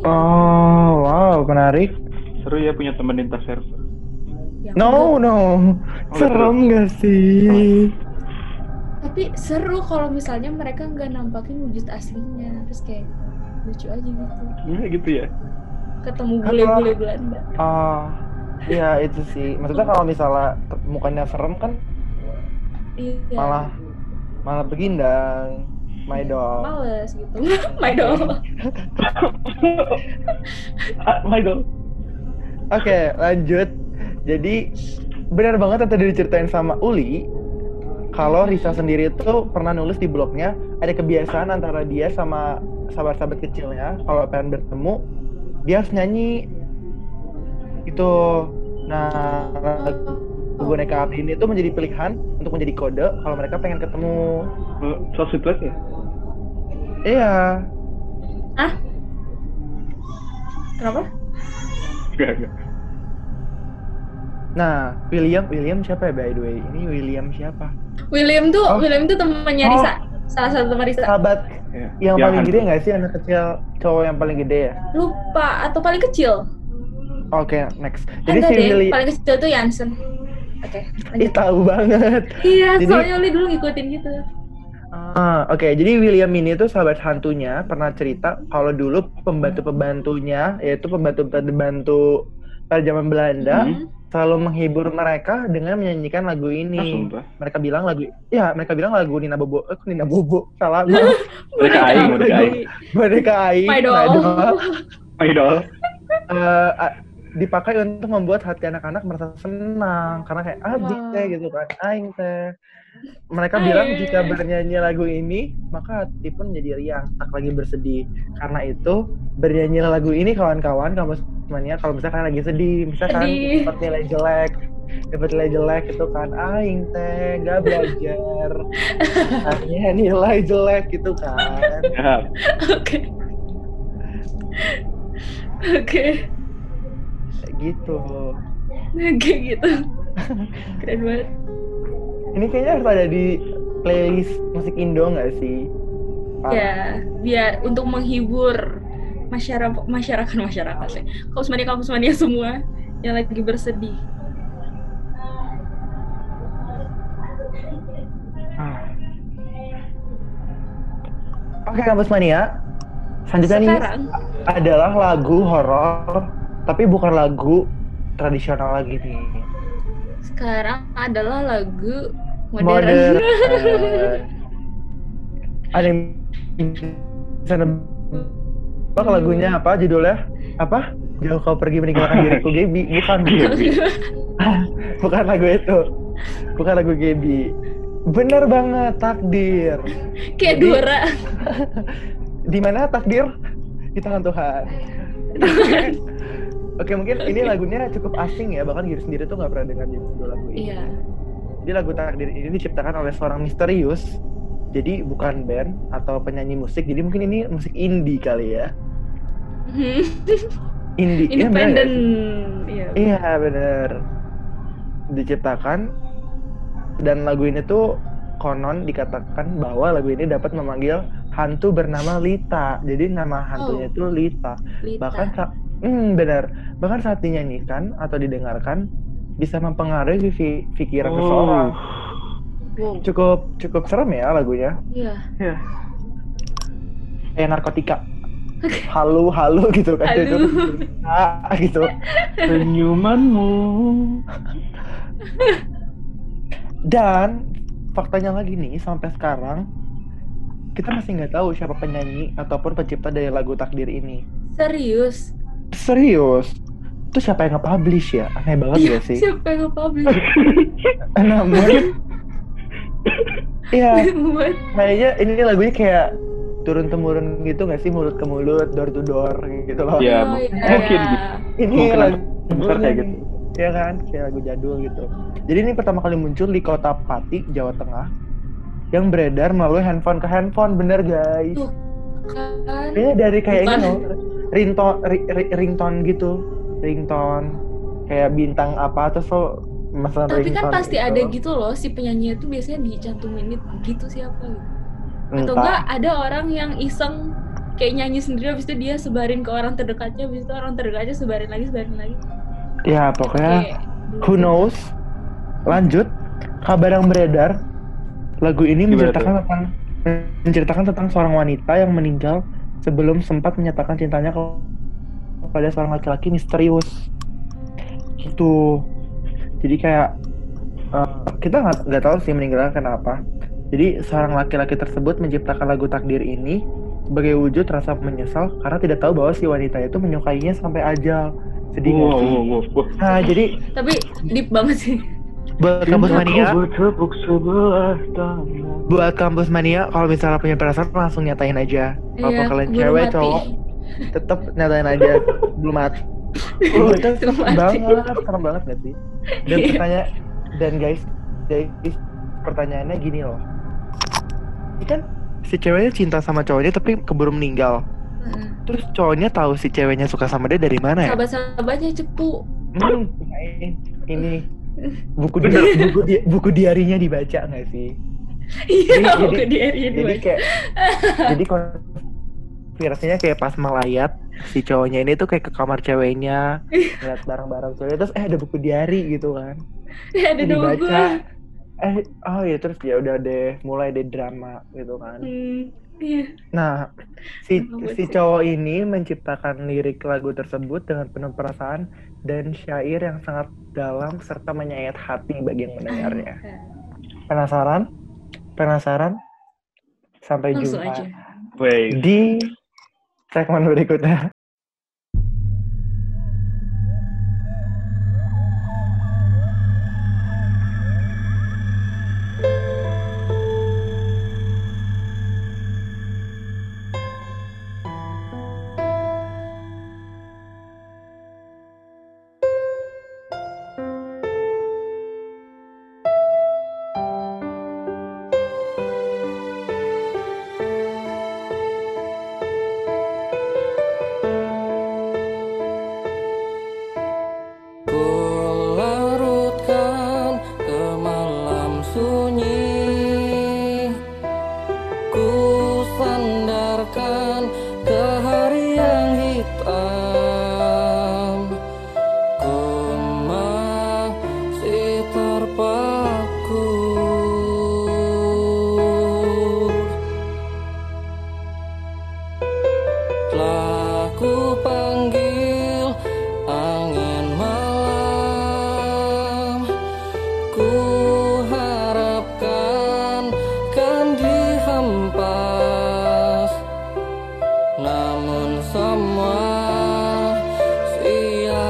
Oh, wow, menarik. Seru ya punya temen lintas server. Ya, No, no. Serem gak sih? tapi seru kalau misalnya mereka nggak nampakin wujud aslinya terus kayak lucu aja gitu Iya gitu ya. ketemu Kan bule-bule Belanda Oh, iya itu sih. Maksudnya kalau misalnya mukanya serem kan iya malah malah begindang. My dog. males gitu my doll my dog. Oke, lanjut. Jadi benar banget yang tadi diceritain sama Uli. Kalau Risa sendiri itu pernah nulis di blognya ada kebiasaan antara dia sama sahabat-sahabat kecilnya kalau pengen bertemu dia harus nyanyi itu. Nah, lagu boneka api ini tuh menjadi pilihan untuk menjadi kode kalau mereka pengen ketemu. So sweet banget ya. Iya. kenapa Enggak, enggak. Nah, William, William siapa ya by the way? Ini William siapa? William tuh Oh. William tuh temannya Oh. Risa salah satu teman Risa Sahabat Ya. yang Yang paling hantu. gede nggak sih anak kecil cowok yang paling gede ya? lupa atau paling kecil Oke, next. Jadi enggak si deh Willy, paling kecil tuh Jansen oke ih lanjut tahu banget. iya Jadi- soalnya Oli dulu ngikutin gitu Ah, oke. Jadi William ini tuh sahabat hantunya pernah cerita kalau dulu pembantu-pembantunya yaitu pembantu-pembantu pada zaman Belanda Hmm. selalu menghibur mereka dengan menyanyikan lagu Ah, ini. sumpah. mereka bilang lagu, ya mereka bilang lagu Nina Bobo, eh kok Nina Bobo, salah. [LAUGHS] Mereka aing, mereka aing. Boneka Aing, My doll. [LAUGHS] My doll. Eh, a- dipakai untuk membuat hati anak-anak merasa senang karena kayak ah Wow. teh gitu kan aing teh mereka bilang jika bernyanyi lagu ini maka hati pun menjadi riang tak lagi bersedih. Karena itu bernyanyi lagu ini kawan-kawan kamu semuanya kalau misalkan lagi sedih misalkan dapat nilai jelek dapat nilai jelek itu kan aing teh gak belajar. [LAUGHS] Hanya nilai jelek gitu kan. Oke. Oke. Gitu. Oke gitu. [LAUGHS] Keren banget Ini kayaknya harus ada di playlist musik Indo nggak sih? Ya, biar untuk menghibur masyarakat masyarakat masyarakat ya. Kampus mania kampus mania semua yang lagi bersedih. Ah. Oke kampus mania. Selanjutnya nih Sekarang adalah lagu horor, tapi bukan lagu tradisional lagi nih. Sekarang adalah lagu Modern. modern. [LAUGHS] Ada yang bisa nebak lagunya apa judulnya? Apa? Jauh kau pergi meninggalkan [LAUGHS] diriku Gaby. Bukan Gaby. [LAUGHS] Bukan lagu itu. Bukan lagu Gaby. Bener banget takdir. Kayak Jadi- Dora. Di mana takdir? Di tangan Tuhan. Oke mungkin ini lagunya cukup asing ya bahkan Giri sendiri tuh nggak pernah dengar judul lagu ini. Iya. Jadi lagu takdir ini diciptakan oleh seorang misterius. Jadi bukan band atau penyanyi musik. Jadi mungkin ini musik indie kali ya. Indie. Iya, Independen. Iya. Iya bener. Diciptakan dan lagu ini tuh konon dikatakan bahwa lagu ini dapat memanggil hantu bernama Lita. Jadi nama hantunya Oh. itu Lita. Lita. Bahkan hmm, benar. Bahkan saat dinyanyikan atau didengarkan bisa mempengaruhi pikiran Oh. seseorang. Wow. Cukup cukup serem ya lagunya. Iya. Ya. Kayak narkotika. Halu halu gitu kan. Halu. [LAUGHS] Ah, gitu. Senyumanmu. Dan faktanya lagi nih sampai sekarang kita masih nggak tahu siapa penyanyi ataupun pencipta dari lagu takdir ini. Serius. Serius? Itu siapa yang nge-publish ya? Aneh banget Iya, gak sih? siapa yang nge-publish? [LAUGHS] Namun, Iya, kayaknya ini lagunya kayak turun temurun gitu nggak sih mulut ke mulut, door to door gitu loh. Iya, Oh, mu- iya. mungkin gitu. Ini Mungkin lagu besar kayak gitu. Ya kan, kayak lagu jadul gitu. Jadi ini pertama kali muncul di kota Pati, Jawa Tengah, yang beredar melalui handphone ke handphone, bener guys. Tuh. kan. Kayaknya dari kayak ini loh, ringtone, ri- ri- ringtone gitu, ringtone, kayak bintang apa terus lo masalah Tapi kan pasti ada gitu loh si penyanyi itu biasanya dicantumin itu gitu siapa gitu. Atau Entah. enggak ada orang yang iseng kayak nyanyi sendiri habis itu dia sebarin ke orang terdekatnya habis itu orang terdekatnya sebarin lagi sebarin lagi. Ya pokoknya Kayak who knows. Lanjut, kabar yang beredar, lagu ini Gimana menceritakan tentang menceritakan tentang seorang wanita yang meninggal sebelum sempat menyatakan cintanya ke- kepada seorang laki-laki misterius. Gitu. Jadi kayak eh, kita nggak nggak tahu sih meninggalnya kenapa. Jadi seorang laki-laki tersebut menciptakan lagu takdir ini sebagai wujud rasa menyesal karena tidak tahu bahwa si wanita itu menyukainya sampai ajal. Sedih Wow, sih? wow, wow, wow. Nah, jadi Tapi deep banget sih. buat kampus Cintaku mania, bertepuk sebelah tangan. Buat kampus mania kalau misalnya punya perasaan langsung nyatain aja. Kalau Iya, kalian cewek mati. cowok tetap nyatain aja belum mati. [LAUGHS] Oh, itu serem banget, serem banget gak sih? Dan Iya. pertanyaan dan guys, guys pertanyaannya gini loh. Ini kan si ceweknya cinta sama cowoknya tapi keburu meninggal. Heeh. Terus cowoknya tahu si ceweknya suka sama dia dari mana ya? Sahabat-sahabatnya cepu. Hmm, ini [LAUGHS] buku di, buku di, buku diarinya dibaca nggak sih? Iya, Jadi- jadi- di jadi kayak [LAUGHS] jadi konspirasinya kayak pas melayat si cowoknya ini tuh kayak ke kamar ceweknya ngeliat barang-barang cewek terus eh ada buku diari gitu kan. [LAUGHS] Ada Terus dua dibaca eh oh ya terus ya udah deh mulai deh drama gitu kan. Hmm, iya. nah si si cowok ini menciptakan lirik lagu tersebut dengan penuh perasaan dan syair yang sangat dalam serta menyayat hati bagi yang mendengarnya. Penasaran penasaran sampai Langsung jumpa aja. Wait. di segmen berikutnya.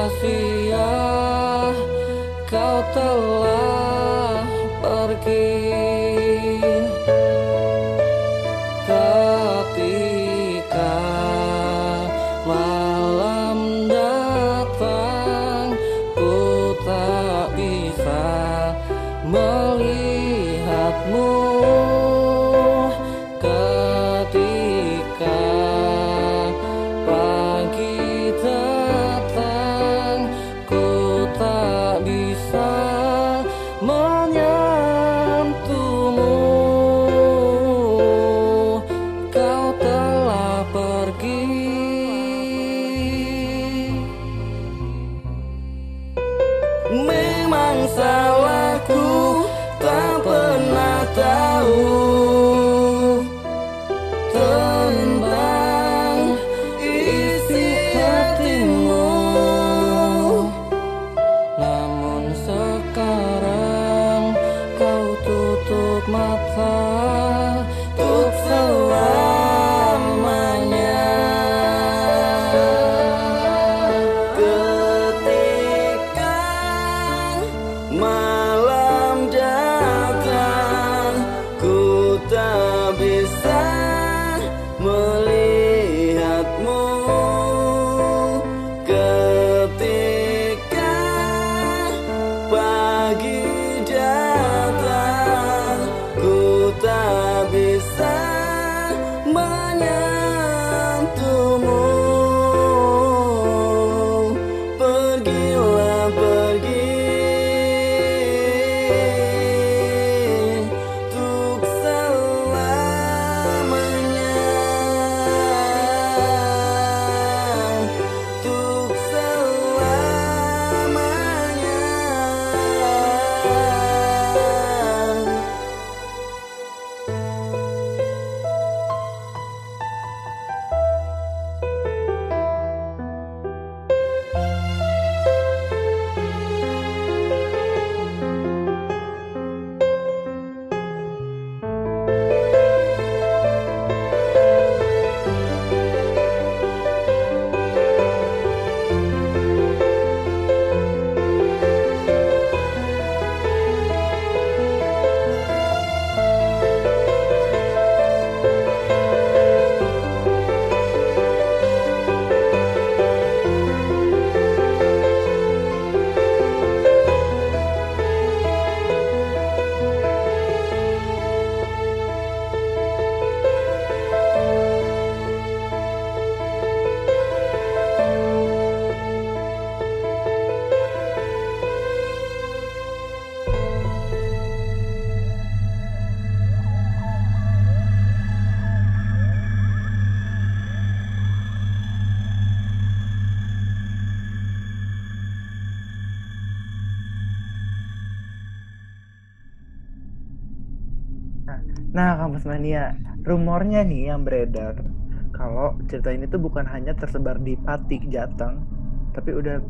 kasih kau telah Kampus Mania, rumornya nih yang beredar kalau cerita ini tuh bukan hanya tersebar di Pati, Jateng, tapi udah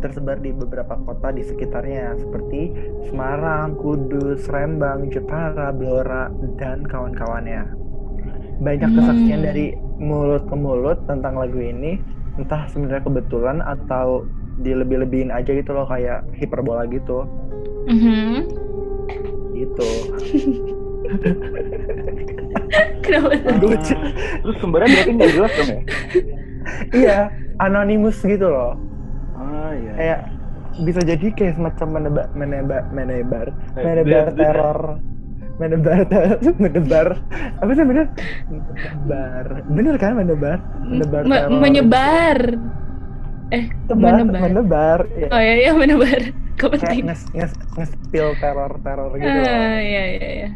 tersebar di beberapa kota di sekitarnya seperti Semarang, Kudus, Rembang, Jepara, Blora, dan kawan-kawannya. Banyak kesaksian Hmm. dari mulut ke mulut tentang lagu ini, entah sebenarnya kebetulan atau dilebih-lebihin aja gitu loh kayak hiperbola gitu. Mhm. Gitu. [LAUGHS] Kenapa? Lucu. Ah, terus sumbernya berarti nggak jelas dong ya? iya, anonimus gitu loh. Ah iya. kayak bisa jadi kayak semacam meneba, meneba, menebar Eh, menebar dia- dia- teror menebar teror [LAUGHS] menebar apa sih bener menebar bener kan menebar menebar Me- teror menyebar. Eh, menebar menebar. menebar ya. Oh iya iya menebar. [LAUGHS] Kok kayak penting? nges nges ngespil teror teror gitu loh Ah, iya iya iya.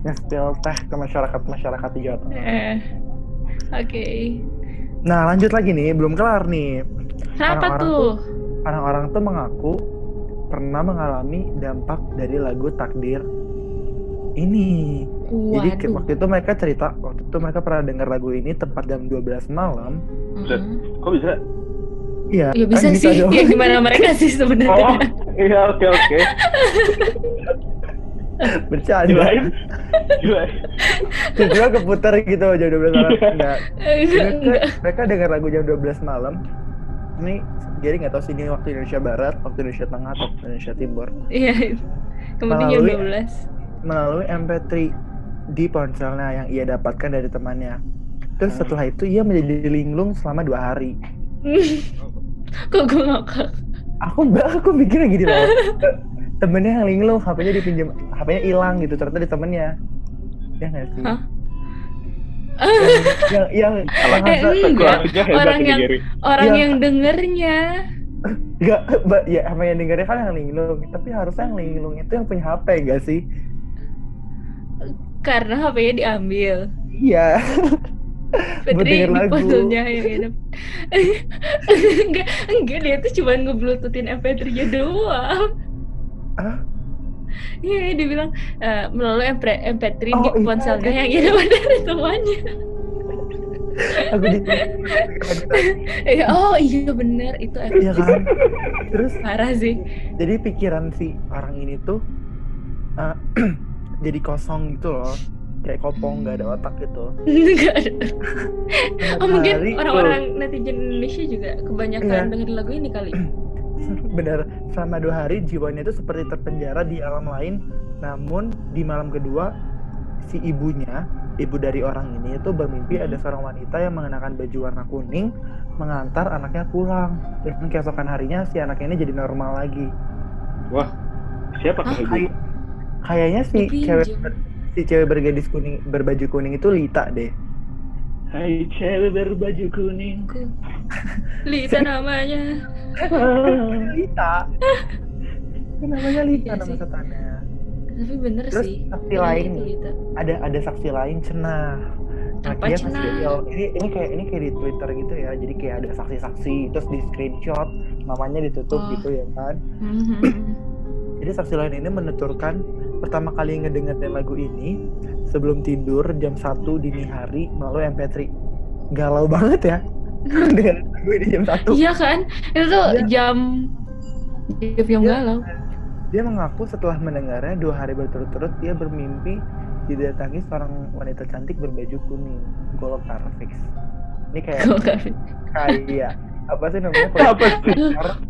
Ngespil teh ke masyarakat masyarakat di Jawa Tengah Eh. Oke. nah lanjut lagi nih belum kelar nih Kenapa Orang-orang tuh? orang-orang tuh mengaku pernah mengalami dampak dari lagu takdir ini Jadi Waduh. waktu itu mereka cerita waktu itu mereka pernah dengar lagu ini tepat jam 12 malam. Mhm. Kok bisa? Iya. Ya bisa kan sih. dong. [LAUGHS] Ya gimana mereka sih Oh, sebenarnya? iya oke oke. [LAUGHS] Bercanda. Gila Gila. Tiba-tiba keputar gitu jam 12 malam. Enggak. Enggak, Mereka, mereka dengar lagu jam 12 malam. ini jadi nggak tahu sih ini waktu Indonesia Barat, waktu Indonesia Tengah atau waktu Indonesia Timur. Iya. Kemudian jam Melalui- 12. Melalui MP3 di ponselnya yang ia dapatkan dari temannya. Terus setelah itu ia menjadi linglung selama dua hari. [LAUGHS] Kok gue ngakak? Aku aku mikirnya gini loh. [LAUGHS] temennya yang linglung, HP-nya dipinjam, HP-nya hilang gitu ternyata di temennya. Ya nggak sih? Hah? yang yang yang, yang Eh, enggak. Orang yang-. Orang Iya. yang dengernya. Enggak, Mbak, ya sama yang dengarnya kan yang linglung. Tapi harusnya yang linglung itu yang punya HP enggak sih? Karena HP-nya diambil. Iya. Denger di lagu. puzzle-nya yang enak. [LAUGHS] enggak, enggak dia tuh cuma ngebluetoothin MP3-nya doang. Hah? Iya, dia bilang eh, melalui MP, MP3 di Oh, iya, ponselnya iya. yang ini [LAUGHS] dari temannya. Aku di Eh, oh iya bener itu Iya kan? Terus parah sih. jadi pikiran si orang ini tuh eh, [CLEARS THROAT] jadi kosong gitu loh. Kayak kopong nggak ada otak gitu. [LAUGHS] Ada. Setiap Oh mungkin orang-orang netizen Indonesia juga kebanyakan Iya. dengerin lagu ini kali. [CLEARS THROAT] [LAUGHS] benar selama dua hari jiwanya itu seperti terpenjara di alam lain. Namun di malam kedua si ibunya ibu dari orang ini itu bermimpi ada seorang wanita yang mengenakan baju warna kuning mengantar anaknya pulang. Dan keesokan harinya si anaknya ini jadi normal lagi. Wah, siapa Hah? ibu? Kay- kayaknya si cewek si cewek bergadis kuning berbaju kuning itu Lita deh Hai cewek berbaju kuning. Aku [LAUGHS] Lita namanya. Lita [LAUGHS] namanya Lita Iya nama sih. setannya Tapi bener Terus sih. saksi Iya, lain. Lita. ada ada saksi lain cenah Nah, Apa dia real. ini ini kayak ini kayak di Twitter gitu ya. Jadi kayak ada saksi-saksi terus di screenshot namanya ditutup Oh. gitu ya kan. Mhm. Jadi saksi lain ini menuturkan pertama kali ngedengerin lagu ini sebelum tidur jam 1 dini hari melalui MP3. Galau banget ya. [LAUGHS] Dengerin lagu ini jam 1. Iya kan? Itu tuh Iya. jam jam yang Iya. galau. Dia mengaku setelah mendengarnya dua hari berturut-turut dia bermimpi didatangi seorang wanita cantik berbaju kuning. Golkar fix. Ini kayak Gue kayak [LAUGHS] apa sih namanya? Apa sih?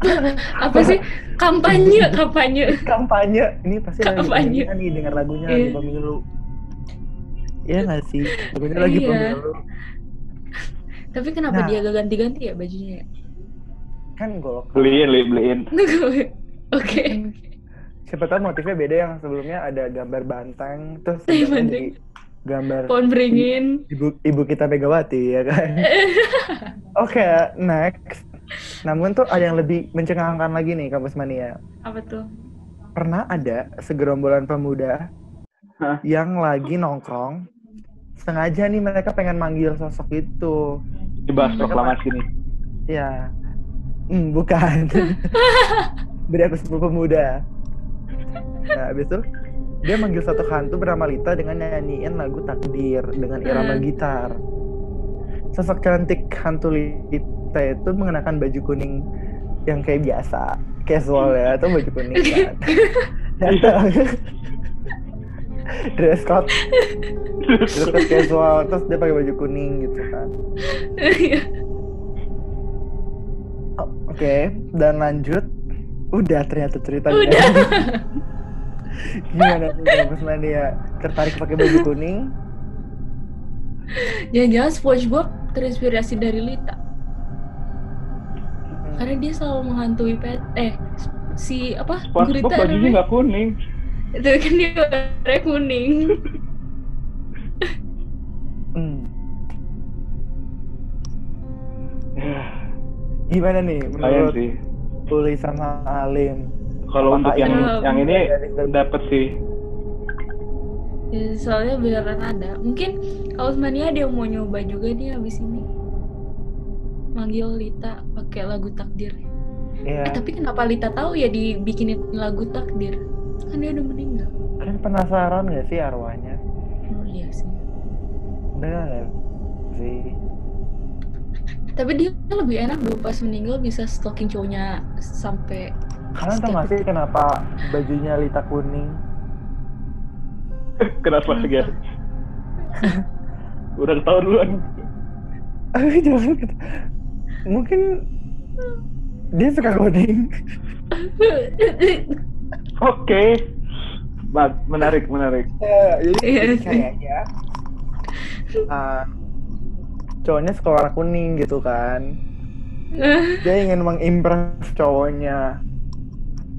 [LAUGHS] Apa sih? Kampanye, kampanye. kampanye ini pasti lagi Kampanye. nih dengar lagunya Iya. lagi pemilu Iya nggak sih lagunya lagi Iya. pemilu Tapi kenapa Nah. dia gak ganti-ganti ya bajunya? ya? kan golkar Beliin, li, beliin. [LAUGHS] Oke. siapa tahu motifnya beda yang sebelumnya ada gambar banteng terus Iya, jadi gambar Pohon beringin. ibu ibu kita Megawati ya kan [LAUGHS] oke next namun tuh ada yang lebih mencengangkan lagi nih kampus mania Apa tuh? pernah ada segerombolan pemuda Hah? yang lagi nongkrong sengaja nih mereka pengen manggil sosok itu. Dibahas proklamasi nih. ya hmm, bukan. [LAUGHS] Beri aku sepupu pemuda. Nah habis itu dia manggil satu hantu bernama Lita dengan nyanyiin lagu takdir dengan irama Hmm. gitar. Sosok cantik hantu Lita itu mengenakan baju kuning yang kayak biasa casual ya atau baju kuning [LAUGHS] kan. [LAUGHS] Datang [LAUGHS] dress code dress code casual terus dia pakai baju kuning gitu kan. Oh, Oke, dan lanjut. Udah ternyata ceritanya. Udah. [LAUGHS] Gimana tuh Kampus Mania? Tertarik pakai baju kuning? Jangan-jangan SpongeBob terinspirasi dari Lita. Hmm. Karena dia selalu menghantui pet eh si apa? SpongeBob Gurita bajunya nggak kuning. Itu kan dia warnanya kuning. Hmm. Gimana nih menurut sih. Uli sama Alim? Kalau untuk yang ini- yang ini dapet sih. Ya, soalnya beneran ada. Mungkin kalau mania dia mau nyoba juga dia habis ini. Manggil Lita pakai lagu takdir. Ya, Eh, tapi kenapa Lita tahu ya dibikinin lagu takdir? Kan dia udah meninggal. kan penasaran gak sih arwahnya? Oh iya sih. Bener gak sih? Tapi dia lebih enak dulu pas meninggal bisa stalking cowoknya sampai Kalian tau gak sih kenapa bajunya Lita kuning? [LAUGHS] Kenapa? Ger? Udah ketahuan duluan. Jangan kata- Mungkin Dia suka coding. [LAUGHS] Oke. Ba- Menarik, menarik. Ya, jadi Iya kayaknya uh, cowoknya warna kuning gitu kan. Dia ingin mengimpress cowoknya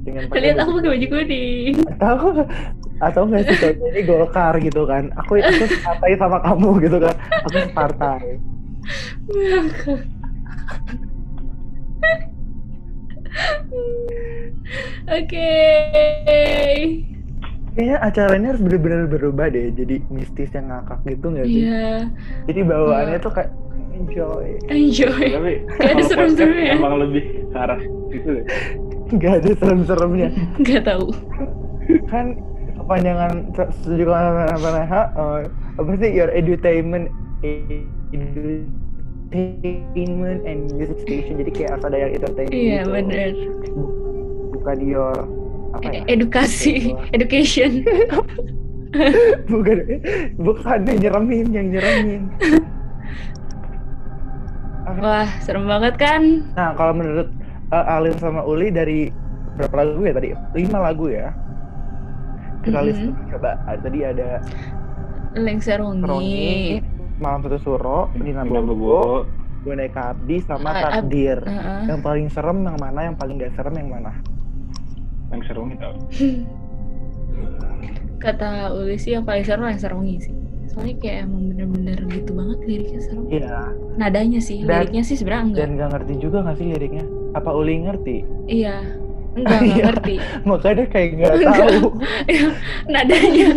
dengan Lihat aku pakai baju kuning. atau atau nggak sih cowoknya ini golkar gitu kan aku aku [LAUGHS] partai sama kamu gitu kan aku partai Oke. kayaknya acara ini harus bener-bener berubah deh jadi mistis yang ngakak gitu nggak sih Iya. jadi bawaannya tuh kayak enjoy Enjoy. Tapi Gak ada serem-seremnya. emang lebih ke arah itu deh. nggak ada serem-seremnya Gak tahu. kan kepanjangan setuju apa apa oh, apa sih your edutainment entertainment and music station jadi kayak harus ada yang entertain Iya gitu. bener. bukan your apa ya Edukasi, [LAUGHS] education. [LAUGHS] bukan bukan yang nyeremin yang nyeremin Wah serem banget kan? nah kalau menurut uh, Alin sama Uli dari berapa lagu ya tadi lima lagu ya kita Mhm. list dulu coba Ah, tadi ada Lengser Roni Rongi. Malam Satu Suro Nina Nina Bobo. Boneka Abdi sama Takdir yang paling serem yang mana yang paling gak serem yang mana Yang seru nih tau. Kata Uli sih yang paling seru Lengser Rongi sih. Soalnya kayak emang bener-bener gitu banget liriknya serem. iya Nadanya sih, Dan- liriknya sih sebenarnya enggak. dan gak ngerti juga gak sih liriknya apa Uli ngerti Iya. Enggak, [LAUGHS] enggak Iya. ngerti. [LAUGHS] makanya kayak gak Enggak. tahu [LAUGHS] Nadanya.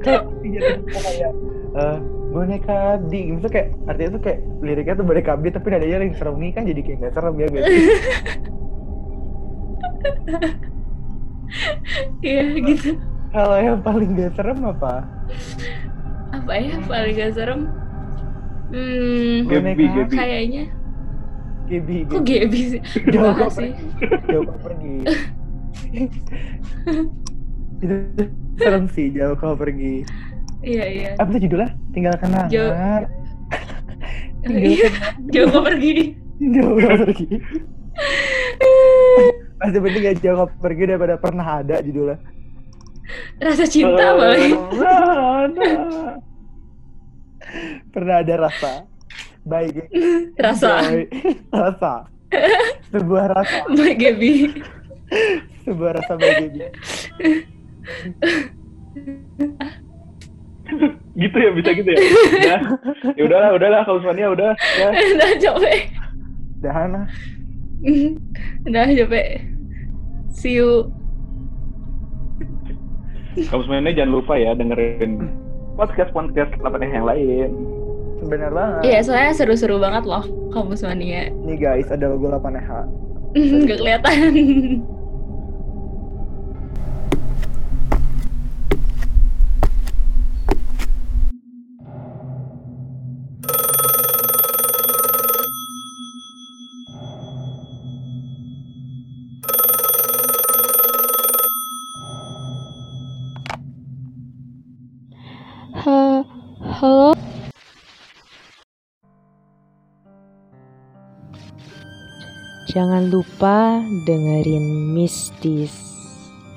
Kayak [LAUGHS] kayak eh, boneka Abdi maksudnya kayak artinya tuh kayak liriknya tuh boneka Abdi tapi nadanya yang serem nih kan jadi kayak gak serem ya guys [LAUGHS] Iya gitu. kalau yang paling gak serem apa Apa ya paling gak serem? Hmm, Gabi, Boneka Gabi. kayaknya Gibi kok Gibi Gaby sih? [LAUGHS] jauh sih. pergi jauh kau pergi itu serem sih jauh kau pergi Iya iya. apa tuh judulnya tinggal kenangan Jauh- [LAUGHS] tinggal Iya, jauh kok pergi. jauh kau pergi masih penting gak jauh kau pergi daripada pernah ada judulnya Rasa cinta paling. [LAUGHS] pernah ada rasa baik Rasa. Joy. rasa [LAUGHS] sebuah rasa Mbak Gaby. sebuah rasa baik ini [LAUGHS] gitu ya bisa gitu ya. Udah. Ya udahlah, udahlah kalau Sonia udah ya. [LAUGHS] Udah capek. Dahana [LAUGHS] Udah capek. See you. Kamu semuanya jangan lupa ya dengerin podcast podcast 8 yang lain. benar banget Iya, soalnya seru-seru banget loh kampus mania. nih guys ada logo 8H Gak kelihatan. Jangan lupa dengerin Mistis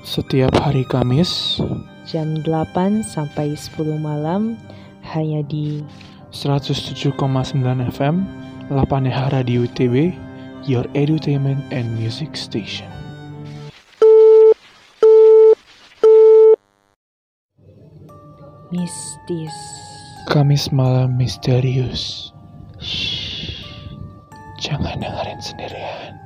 Setiap hari Kamis, jam 8 sampai 10 malam hanya di 107,9 FM, Lapanehara di UTB, Your Edutainment and Music Station. Mistis. Kamis malam misterius. Jangan dengerin sendirian.